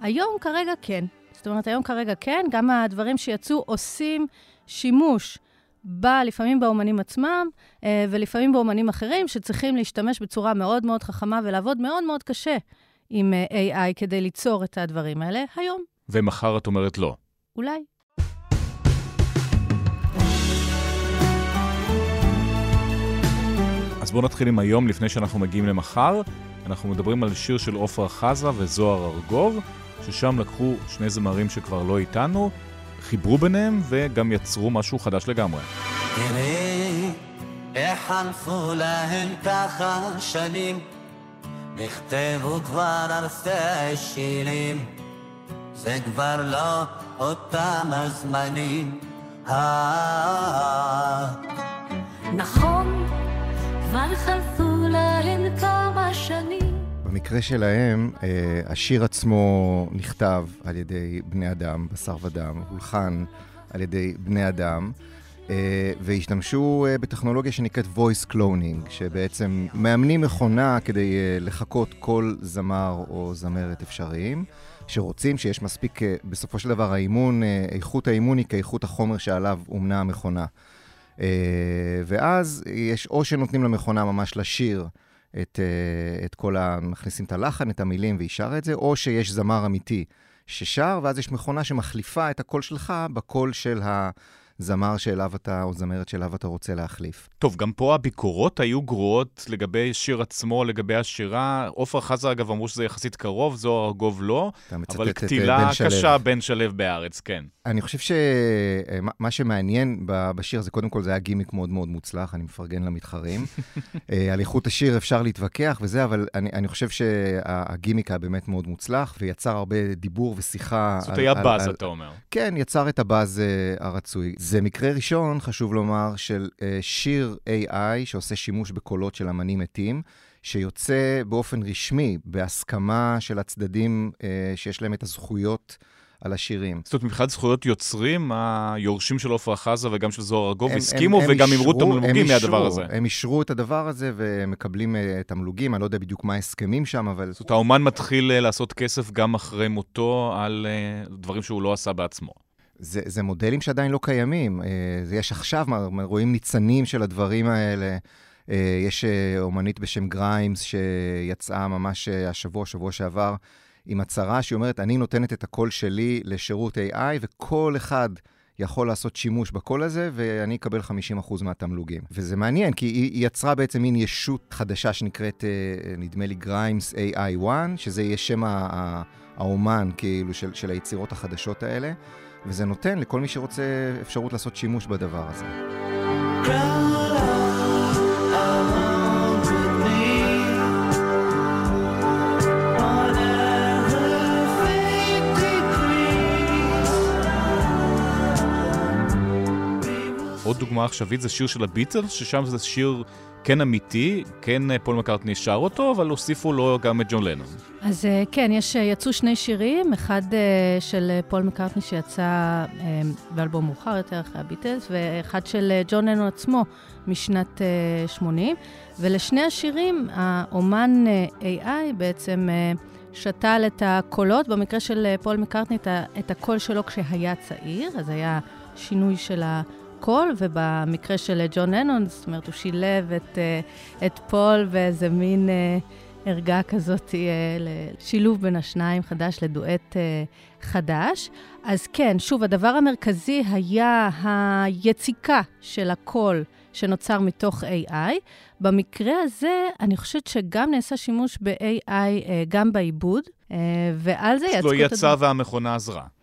היום כרגע כן. זאת אומרת, היום כרגע כן, גם הדברים שיצאו עושים שימוש ב, לפעמים באומנים עצמם, אה, ולפעמים באומנים אחרים, שצריכים להשתמש בצורה מאוד מאוד חכמה ולעבוד מאוד מאוד קשה עם אה, AI כדי ליצור את הדברים האלה היום. ומחר את אומרת לא. אולי. בואו נתחיל עם היום לפני שאנחנו מגיעים למחר. אנחנו מדברים על שיר של עופרה חזה וזוהר ארגוב, ששם לקחו שני זמרים שכבר לא איתנו, חיברו ביניהם וגם יצרו משהו חדש לגמרי. תראי איך חלפו להם ככה שנים, נכתבו כבר אלפי שירים, זה כבר לא אותם הזמנים. נכון, כבר חלפו להם כמה שנים. במקרה שלהם, אה, השיר עצמו נכתב על ידי בני אדם, בשר ודם, הולחן על ידי בני אדם. Uh, והשתמשו uh, בטכנולוגיה שנקראת voice cloning, שבעצם מאמנים מכונה כדי לחקות כל זמר או זמרת אפשריים. שרוצים, שיש מספיק, אה, בסופו של דבר האימון, אה, איכות האימון היא כאיכות החומר שעליו אומנה המכונה. אה, ואז יש או שנותנים למכונה ממש לשיר את, את כל ה... מכניסים את הלחן, את המילים והיא שרה את זה, או שיש זמר אמיתי ששר, ואז יש מכונה שמחליפה את הקול שלך בקול של ה... זמר שאליו אתה, או זמרת שאליו אתה רוצה להחליף. טוב, גם פה הביקורות היו גרועות לגבי שיר עצמו, לגבי השירה. עופרה חזה, אגב, אמרו שזה יחסית קרוב, זוהר ארגוב לא, אבל קטילה קשה בן שלו בארץ, כן. אני חושב שמה שמעניין בשיר הזה, קודם כל זה היה גימיק מאוד מאוד מוצלח, אני מפרגן למתחרים. *laughs* אה, על איכות השיר אפשר להתווכח וזה, אבל אני, אני חושב שהגימיק היה באמת מאוד מוצלח, ויצר הרבה דיבור ושיחה. זאת היה באז, אתה אומר. כן, יצר את הבאז uh, הרצוי. זה מקרה ראשון, חשוב לומר, של שיר AI שעושה שימוש בקולות של אמנים מתים. שיוצא באופן רשמי, בהסכמה של הצדדים uh, שיש להם את הזכויות על השירים. זאת אומרת, מבחינת זכויות יוצרים, היורשים של עפרה חזה וגם של זוהר ארגוב הסכימו הם, וגם אמרו תמלוגים מהדבר הזה. הם אישרו את הדבר הזה ומקבלים uh, תמלוגים, אני לא יודע בדיוק מה ההסכמים שם, אבל... זאת אומרת, האומן מתחיל uh, לעשות כסף גם אחרי מותו על uh, דברים שהוא לא עשה בעצמו. זה, זה מודלים שעדיין לא קיימים. יש עכשיו, רואים ניצנים של הדברים האלה. יש אומנית בשם גריימס שיצאה ממש השבוע, שבוע שעבר, עם הצהרה שהיא אומרת, אני נותנת את הקול שלי לשירות AI, וכל אחד יכול לעשות שימוש בקול הזה, ואני אקבל 50% מהתמלוגים. וזה מעניין, כי היא יצרה בעצם מין ישות חדשה שנקראת, אה, נדמה לי, גריימס AI1, שזה יהיה שם האומן, כאילו, של, של היצירות החדשות האלה, וזה נותן לכל מי שרוצה אפשרות לעשות שימוש בדבר הזה. עוד דוגמה עכשווית זה שיר של הביטלס, ששם זה שיר כן אמיתי, כן אה, פול מקארטני שר אותו, אבל הוסיפו לו גם את ג'ון לנון. אז אה, כן, יש, אה, יצאו שני שירים, אחד של פול מקארטני שיצא באלבום מאוחר יותר אחרי הביטלס, ואחד של ג'ון לנון עצמו משנת 80, ולשני השירים האומן AI בעצם... שתל את הקולות, במקרה של פול מקארטני, את הקול שלו כשהיה צעיר, אז היה שינוי של ה... הכל, ובמקרה של ג'ון לנון, זאת אומרת, הוא שילב את, אה, את פול באיזה מין אה, ערגה כזאת, אה, שילוב בין השניים חדש לדואט חדש. אז כן, שוב, הדבר המרכזי היה היציקה של הקול שנוצר מתוך AI. במקרה הזה, אני חושבת שגם נעשה שימוש ב-AI גם בעיבוד, ועל זה יצקו את... לא יצא והמכונה עזרה.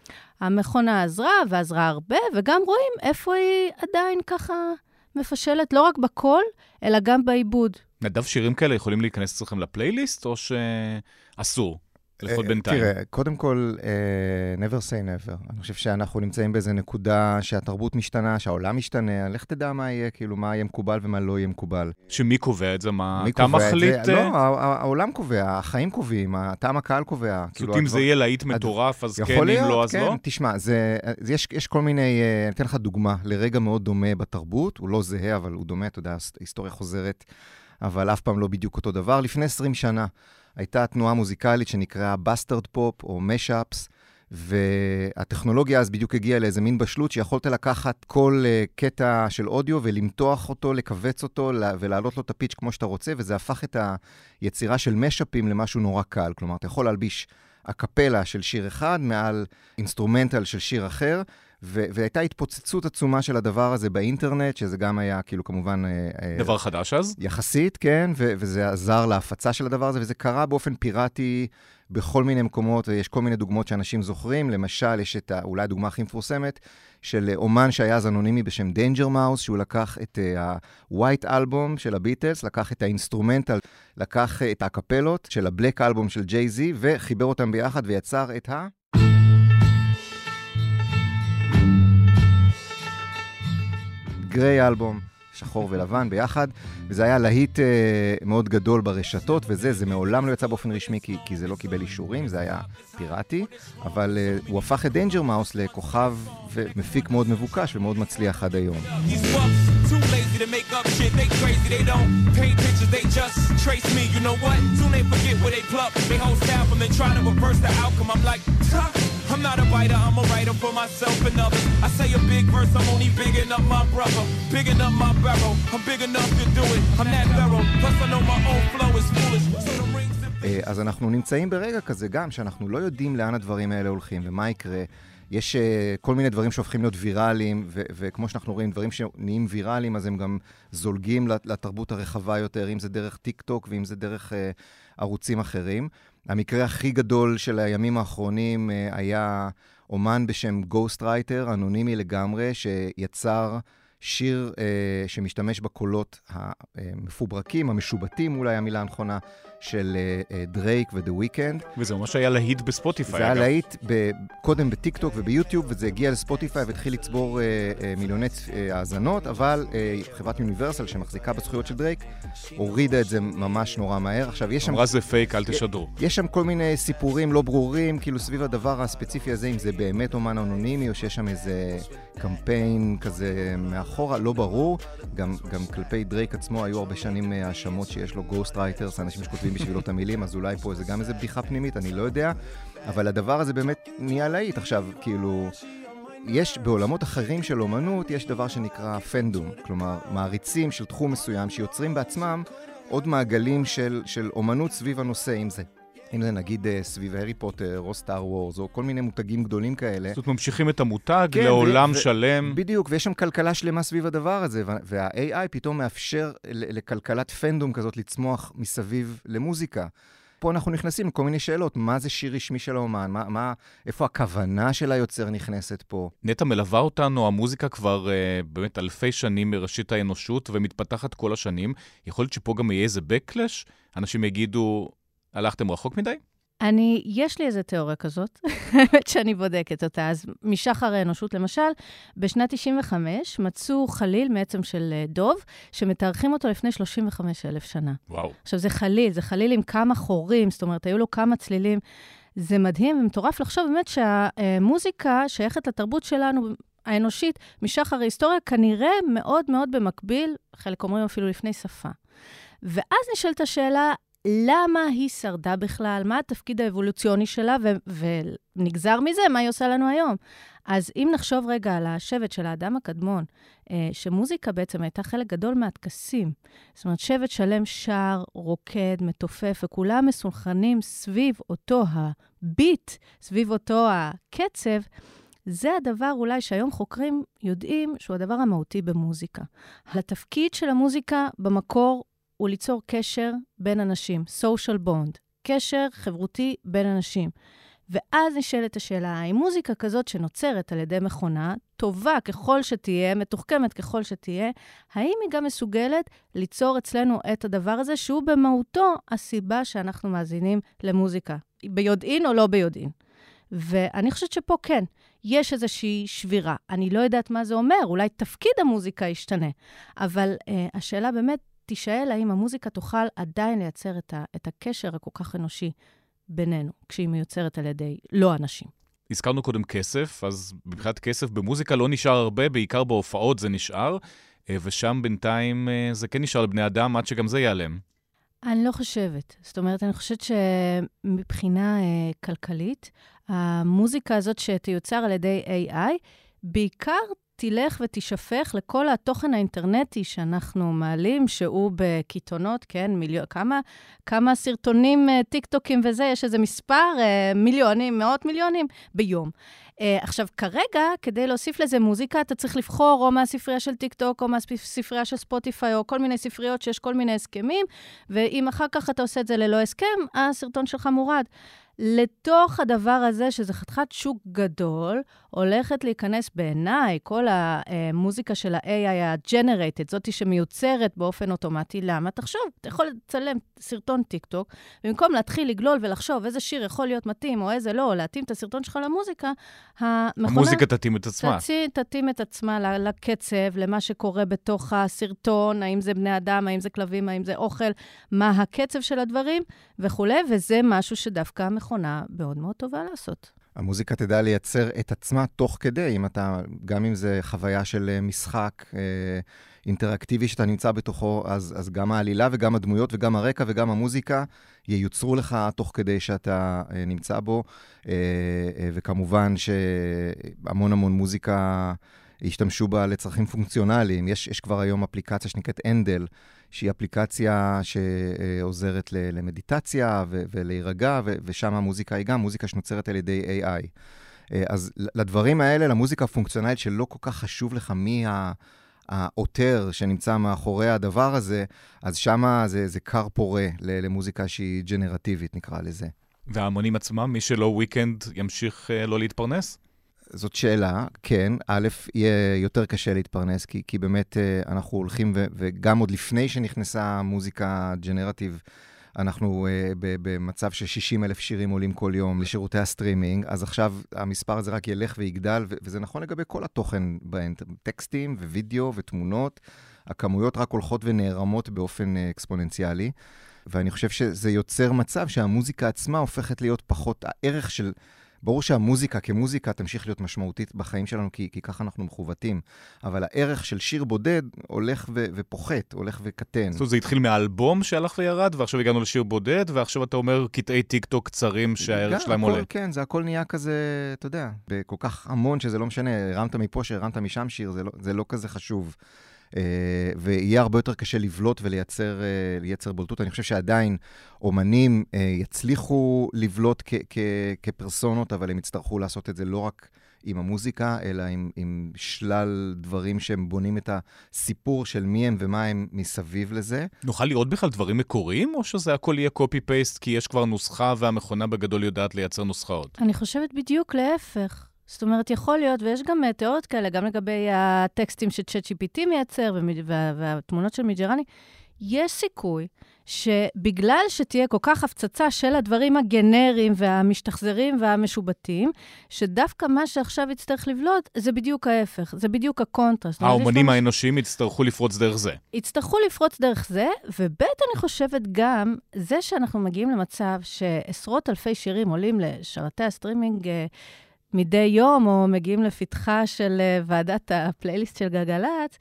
המכונה עזרה, ועזרה הרבה, וגם רואים איפה היא עדיין ככה מפשלת, לא רק בקול, אלא גם בעיבוד. נדב, שירים כאלה יכולים להיכנס אצלכם לפלייליסט, או שאסור? לפחות אה, בינתיים. תראה, קודם כל, uh, never say never. אני חושב שאנחנו נמצאים באיזה נקודה שהתרבות משתנה, שהעולם משתנה, לך תדע מה יהיה, כאילו, מה יהיה מקובל ומה לא יהיה מקובל. שמי קובע את זה? מה, אתה מחליט? זה? לא, העולם קובע, החיים קובעים, טעם הקהל קובע. זאת כאילו, אם זה יהיה להיט מטורף, אז כן, אם לא, אז כן. לא? תשמע, יש, יש כל מיני, אני אתן לך דוגמה לרגע מאוד דומה בתרבות, הוא לא זהה, אבל הוא דומה, אתה יודע, היסטוריה חוזרת, אבל אף פעם לא בדיוק אותו דבר. לפני 20 שנה, הייתה תנועה מוזיקלית שנקראה bastard pop או mashups, והטכנולוגיה אז בדיוק הגיעה לאיזה מין בשלות שיכולת לקחת כל uh, קטע של אודיו ולמתוח אותו, לכווץ אותו ולהעלות לו את ה pitch כמו שאתה רוצה, וזה הפך את היצירה של משאפים למשהו נורא קל. כלומר, אתה יכול להלביש אקפלה של שיר אחד מעל אינסטרומנטל של שיר אחר, ו- והייתה התפוצצות עצומה של הדבר הזה באינטרנט, שזה גם היה כאילו כמובן... אה, אה, דבר חדש אז? יחסית, כן, ו- וזה עזר להפצה של הדבר הזה, וזה קרה באופן פיראטי בכל מיני מקומות, ויש כל מיני דוגמאות שאנשים זוכרים. למשל, יש את ה- אולי הדוגמה הכי מפורסמת, של אומן שהיה אז אנונימי בשם דיינג'ר מאוס, שהוא לקח את ה-White Album של הביטלס, לקח את האינסטרומנטל, לקח את האקפלות של ה Black Album של ג'יי-זי, וחיבר אותם ביחד ויצר את ה... Grey Album, שחור ולבן ביחד, וזה היה להיט uh, מאוד גדול ברשתות, וזה, זה מעולם לא יצא באופן רשמי, כי, כי זה לא קיבל אישורים, זה היה פיראטי, אבל uh, הוא הפך את דיינג'ר מאוס לכוכב ומפיק מאוד מבוקש ומאוד מצליח עד היום. to make up shit. They crazy, they don't trace me. You know what? Soon they forget where they pluck. They them and try to reverse the outcome. I'm like. I'm not a writer, I'm a writer for myself and others. I say a big verse, I'm only bigging up my brother, bigging up my barrel. I'm big enough to do it, I'm that barrel. Plus I know my own flow is foolish. So the rings... אז אנחנו נמצאים ברגע כזה גם, שאנחנו לא יודעים לאן הדברים האלה הולכים ומה יקרה. יש uh, כל מיני דברים שהופכים להיות ויראליים, ו- וכמו שאנחנו רואים, דברים שנהיים ויראליים, אז הם גם זולגים לתרבות הרחבה יותר, אם זה דרך טיק טוק ואם זה דרך uh, ערוצים אחרים. המקרה הכי גדול של הימים האחרונים uh, היה אומן בשם גוסט רייטר, אנונימי לגמרי, שיצר שיר אה, שמשתמש בקולות המפוברקים, המשובטים, אולי המילה הנכונה, של דרייק ודה וויקנד. וזה ממש היה להיט בספוטיפיי, זה היה להיט קודם בטיקטוק וביוטיוב, וזה הגיע לספוטיפיי והתחיל לצבור אה, אה, מיליוני אה, האזנות, אבל אה, חברת יוניברסל, שמחזיקה בזכויות של דרייק, הורידה את זה ממש נורא מהר. עכשיו, יש שם... אמרה זה פייק, אל תשדרו. יש שם כל מיני סיפורים לא ברורים, כאילו סביב הדבר הספציפי הזה, אם זה באמת אומן אנונימי, או שיש שם איזה קמפיין כזה מאחורה, לא ברור. גם, גם כלפי דרייק עצמו היו הרבה שנים האשמות שיש לו ghost writers, אנשים שכותבים בשבילו את המילים, אז אולי פה זה גם איזה בדיחה פנימית, אני לא יודע. אבל הדבר הזה באמת נהיה להיט. עכשיו, כאילו, יש בעולמות אחרים של אומנות, יש דבר שנקרא פנדום. כלומר, מעריצים של תחום מסוים שיוצרים בעצמם עוד מעגלים של, של אומנות סביב הנושא, אם זה. אם זה נגיד אה, סביב הארי פוטר או סטאר וורס או כל מיני מותגים גדולים כאלה. זאת אומרת, ממשיכים את המותג כן, לעולם ו- שלם. בדיוק, ויש שם כלכלה שלמה סביב הדבר הזה, וה-AI פתאום מאפשר לכלכלת פנדום כזאת לצמוח מסביב למוזיקה. פה אנחנו נכנסים לכל מיני שאלות, מה זה שיר רשמי של האומן, מה, מה, איפה הכוונה של היוצר נכנסת פה. נטע מלווה אותנו, המוזיקה כבר uh, באמת אלפי שנים מראשית האנושות ומתפתחת כל השנים. יכול להיות שפה גם יהיה איזה backlash? אנשים יגידו, הלכתם רחוק מדי? אני, יש לי איזה תיאוריה כזאת, *laughs* האמת שאני בודקת אותה. אז משחר האנושות, למשל, בשנת 95 מצאו חליל מעצם של אה, דוב, שמתארחים אותו לפני 35 אלף שנה. וואו. עכשיו, זה חליל, זה חליל עם כמה חורים, זאת אומרת, היו לו כמה צלילים. זה מדהים ומטורף לחשוב באמת שהמוזיקה שייכת לתרבות שלנו האנושית משחר ההיסטוריה, כנראה מאוד מאוד במקביל, חלק אומרים אפילו לפני שפה. ואז נשאלת השאלה, למה היא שרדה בכלל, מה התפקיד האבולוציוני שלה, ו- ונגזר מזה מה היא עושה לנו היום. אז אם נחשוב רגע על השבט של האדם הקדמון, אה, שמוזיקה בעצם הייתה חלק גדול מהטקסים. זאת אומרת, שבט שלם שר, רוקד, מתופף, וכולם מסונכרנים סביב אותו הביט, סביב אותו הקצב. זה הדבר אולי שהיום חוקרים יודעים שהוא הדבר המהותי במוזיקה. התפקיד של המוזיקה במקור הוא ליצור קשר בין אנשים, social bond, קשר חברותי בין אנשים. ואז נשאלת השאלה, האם מוזיקה כזאת שנוצרת על ידי מכונה, טובה ככל שתהיה, מתוחכמת ככל שתהיה, האם היא גם מסוגלת ליצור אצלנו את הדבר הזה, שהוא במהותו הסיבה שאנחנו מאזינים למוזיקה, ביודעין או לא ביודעין? ואני חושבת שפה כן, יש איזושהי שבירה. אני לא יודעת מה זה אומר, אולי תפקיד המוזיקה ישתנה, אבל uh, השאלה באמת תישאל האם המוזיקה תוכל עדיין לייצר את, ה, את הקשר הכל כך אנושי בינינו, כשהיא מיוצרת על ידי לא אנשים. הזכרנו קודם כסף, אז מבחינת כסף במוזיקה לא נשאר הרבה, בעיקר בהופעות זה נשאר, אה, ושם בינתיים אה, זה כן נשאר לבני אדם עד שגם זה ייעלם. אני לא חושבת. זאת אומרת, אני חושבת שמבחינה אה, כלכלית, המוזיקה הזאת שתיוצר על ידי AI, בעיקר תלך ותשפך לכל התוכן האינטרנטי שאנחנו מעלים, שהוא בקיתונות, כן, מיליון, כמה, כמה סרטונים, אה, טיקטוקים וזה, יש איזה מספר, אה, מיליונים, מאות מיליונים ביום. אה, עכשיו, כרגע, כדי להוסיף לזה מוזיקה, אתה צריך לבחור או מהספרייה של טיקטוק, או מהספרייה של ספוטיפיי, או כל מיני ספריות שיש כל מיני הסכמים, ואם אחר כך אתה עושה את זה ללא הסכם, הסרטון שלך מורד. לתוך הדבר הזה, שזה חתיכת שוק גדול, הולכת להיכנס בעיניי כל המוזיקה של ה-AI ה-generated, זאתי שמיוצרת באופן אוטומטי. למה? תחשוב, אתה יכול לצלם סרטון טיקטוק, במקום להתחיל לגלול ולחשוב איזה שיר יכול להיות מתאים או איזה לא, או להתאים את הסרטון שלך למוזיקה, המכונה... המוזיקה תתאים את עצמה. תתאים, תתאים את עצמה לקצב, למה שקורה בתוך הסרטון, האם זה בני אדם, האם זה כלבים, האם זה אוכל, מה הקצב של הדברים וכולי, וזה משהו שדווקא המכונה מאוד מאוד טובה לעשות. המוזיקה תדע לייצר את עצמה תוך כדי, אם אתה, גם אם זה חוויה של אה, משחק אה, אינטראקטיבי שאתה נמצא בתוכו, אז, אז גם העלילה וגם הדמויות וגם הרקע וגם המוזיקה ייוצרו לך תוך כדי שאתה אה, נמצא בו. אה, אה, וכמובן שהמון המון מוזיקה השתמשו בה לצרכים פונקציונליים. יש, יש כבר היום אפליקציה שנקראת אנדל, שהיא אפליקציה שעוזרת למדיטציה ולהירגע, ושם המוזיקה היא גם מוזיקה שנוצרת על ידי AI. אז לדברים האלה, למוזיקה הפונקציונלית שלא כל כך חשוב לך מי העותר שנמצא מאחורי הדבר הזה, אז שם זה, זה כר פורה למוזיקה שהיא ג'נרטיבית, נקרא לזה. והאמנים עצמם, מי שלא וויקנד, ימשיך uh, לא להתפרנס? זאת שאלה, כן. א', יהיה יותר קשה להתפרנס, כי, כי באמת אה, אנחנו הולכים, ו, וגם עוד לפני שנכנסה מוזיקה generative, אנחנו uh, במצב ש-60 אלף שירים עולים כל יום לשירותי הסטרימינג, אז עכשיו המספר הזה רק ילך ויגדל, ו- וזה נכון לגבי כל התוכן באינטרנט, טקסטים ווידאו ותמונות. הכמויות רק הולכות ונערמות באופן uh, אקספוננציאלי, ואני חושב שזה יוצר מצב שהמוזיקה עצמה הופכת להיות פחות, הערך של... ברור שהמוזיקה כמוזיקה תמשיך להיות משמעותית בחיים שלנו, כי, כי ככה אנחנו מכוותים, אבל הערך של שיר בודד הולך ו, ופוחת, הולך וקטן. זאת אומרת, זה התחיל מהאלבום שהלך וירד, ועכשיו הגענו לשיר בודד, ועכשיו אתה אומר קטעי טיק טוק קצרים שהערך שלהם הכל, עולה. כן, זה הכל נהיה כזה, אתה יודע, בכל כך המון שזה לא משנה, הרמת מפה, שהרמת משם שיר, זה לא, זה לא כזה חשוב. Uh, ויהיה הרבה יותר קשה לבלוט ולייצר uh, בולטות. אני חושב שעדיין אומנים uh, יצליחו לבלוט כ- כ- כפרסונות, אבל הם יצטרכו לעשות את זה לא רק עם המוזיקה, אלא עם, עם שלל דברים שהם בונים את הסיפור של מי הם ומה הם מסביב לזה. נוכל לראות בכלל דברים מקוריים, או שזה הכל יהיה קופי-פייסט כי יש כבר נוסחה והמכונה בגדול יודעת לייצר נוסחאות? אני חושבת בדיוק להפך. זאת אומרת, יכול להיות, ויש גם uh, תיאוריות כאלה, גם לגבי הטקסטים שצ'אט GPT מייצר וה, והתמונות של מידג'רני, יש סיכוי שבגלל שתהיה כל כך הפצצה של הדברים הגנריים והמשוחזרים והמשובטים, שדווקא מה שעכשיו יצטרך לבלוט, זה בדיוק ההפך, זה בדיוק הקונטרסט. האומנים האנושיים יצטרכו לפרוץ דרך זה. יצטרכו לפרוץ דרך זה, וב' אני חושבת גם, זה שאנחנו מגיעים למצב שעשרות אלפי שירים עולים לשירותי הסטרימינג, מדי יום, או מגיעים לפתחה של uh, ועדת הפלייליסט של גלגלצ,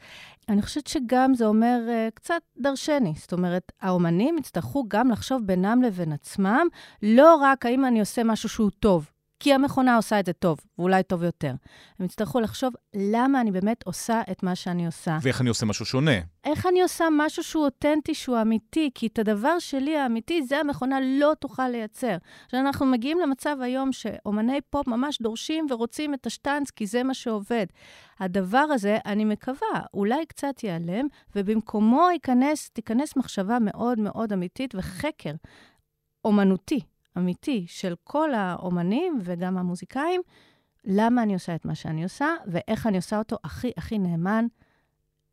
אני חושבת שגם זה אומר uh, קצת דרשני. זאת אומרת, האומנים יצטרכו גם לחשוב בינם לבין עצמם, לא רק האם אני עושה משהו שהוא טוב, כי המכונה עושה את זה טוב, ואולי טוב יותר. הם יצטרכו לחשוב למה אני באמת עושה את מה שאני עושה. ואיך אני עושה משהו שונה. איך אני עושה משהו שהוא אותנטי, שהוא אמיתי, כי את הדבר שלי האמיתי, זה המכונה לא תוכל לייצר. עכשיו, אנחנו מגיעים למצב היום שאומני פופ ממש דורשים ורוצים את השטאנץ, כי זה מה שעובד. הדבר הזה, אני מקווה, אולי קצת ייעלם, ובמקומו ייכנס, תיכנס מחשבה מאוד מאוד אמיתית וחקר אומנותי. אמיתי של כל האומנים וגם המוזיקאים, למה אני עושה את מה שאני עושה, ואיך אני עושה אותו הכי הכי נאמן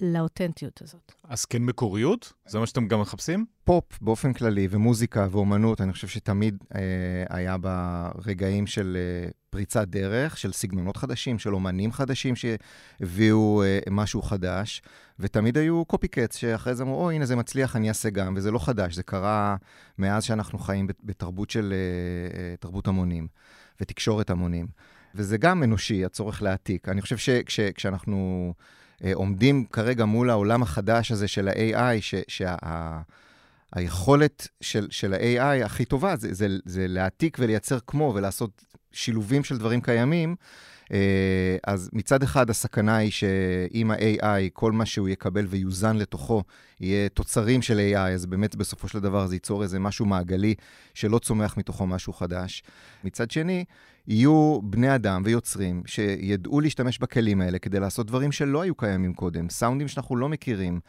לאותנטיות הזאת. אז כן מקוריות? זה מה שאתם גם מחפשים? פופ באופן כללי, ומוזיקה ואומנות, אני חושב שתמיד אה, היה ברגעים של אה, פריצת דרך, של סגנונות חדשים, של אומנים חדשים שהביאו אה, משהו חדש, ותמיד היו קופי קץ שאחרי זה אמרו, או, הנה זה מצליח, אני אעשה גם, וזה לא חדש, זה קרה מאז שאנחנו חיים בתרבות של אה, אה, תרבות המונים ותקשורת המונים. וזה גם אנושי, הצורך להעתיק. אני חושב שכשאנחנו... אה, עומדים כרגע מול העולם החדש הזה של ה-AI, שהיכולת שה, של, של ה-AI הכי טובה זה, זה, זה להעתיק ולייצר כמו ולעשות שילובים של דברים קיימים. אה, אז מצד אחד הסכנה היא שעם ה-AI, כל מה שהוא יקבל ויוזן לתוכו, יהיה תוצרים של AI, אז באמת בסופו של דבר זה ייצור איזה משהו מעגלי שלא צומח מתוכו משהו חדש. מצד שני, יהיו בני אדם ויוצרים שידעו להשתמש בכלים האלה כדי לעשות דברים שלא היו קיימים קודם, סאונדים שאנחנו לא מכירים,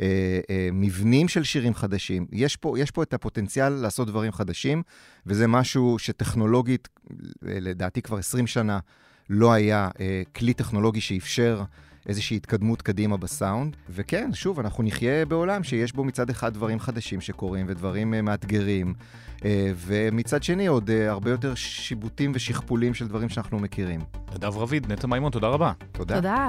אה, אה, מבנים של שירים חדשים. יש פה, יש פה את הפוטנציאל לעשות דברים חדשים, וזה משהו שטכנולוגית, לדעתי כבר 20 שנה, לא היה אה, כלי טכנולוגי שאפשר איזושהי התקדמות קדימה בסאונד. וכן, שוב, אנחנו נחיה בעולם שיש בו מצד אחד דברים חדשים שקורים ודברים אה, מאתגרים, אה, ומצד שני עוד אה, הרבה יותר שיבוטים ושכפולים של דברים שאנחנו מכירים. נדב רביד, נטע מימון, תודה רבה. תודה. תודה.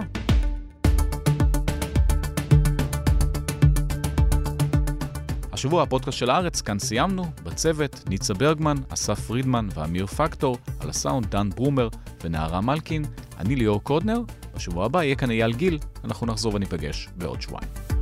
השבוע הפודקאסט של הארץ, כאן סיימנו, בצוות ניצה ברגמן, אסף פרידמן ואמיר פקטור, על הסאונד דן ברומר ונערה מלקין, אני ליאור קודנר, בשבוע הבא יהיה כאן אייל גיל, אנחנו נחזור וניפגש בעוד שבועיים.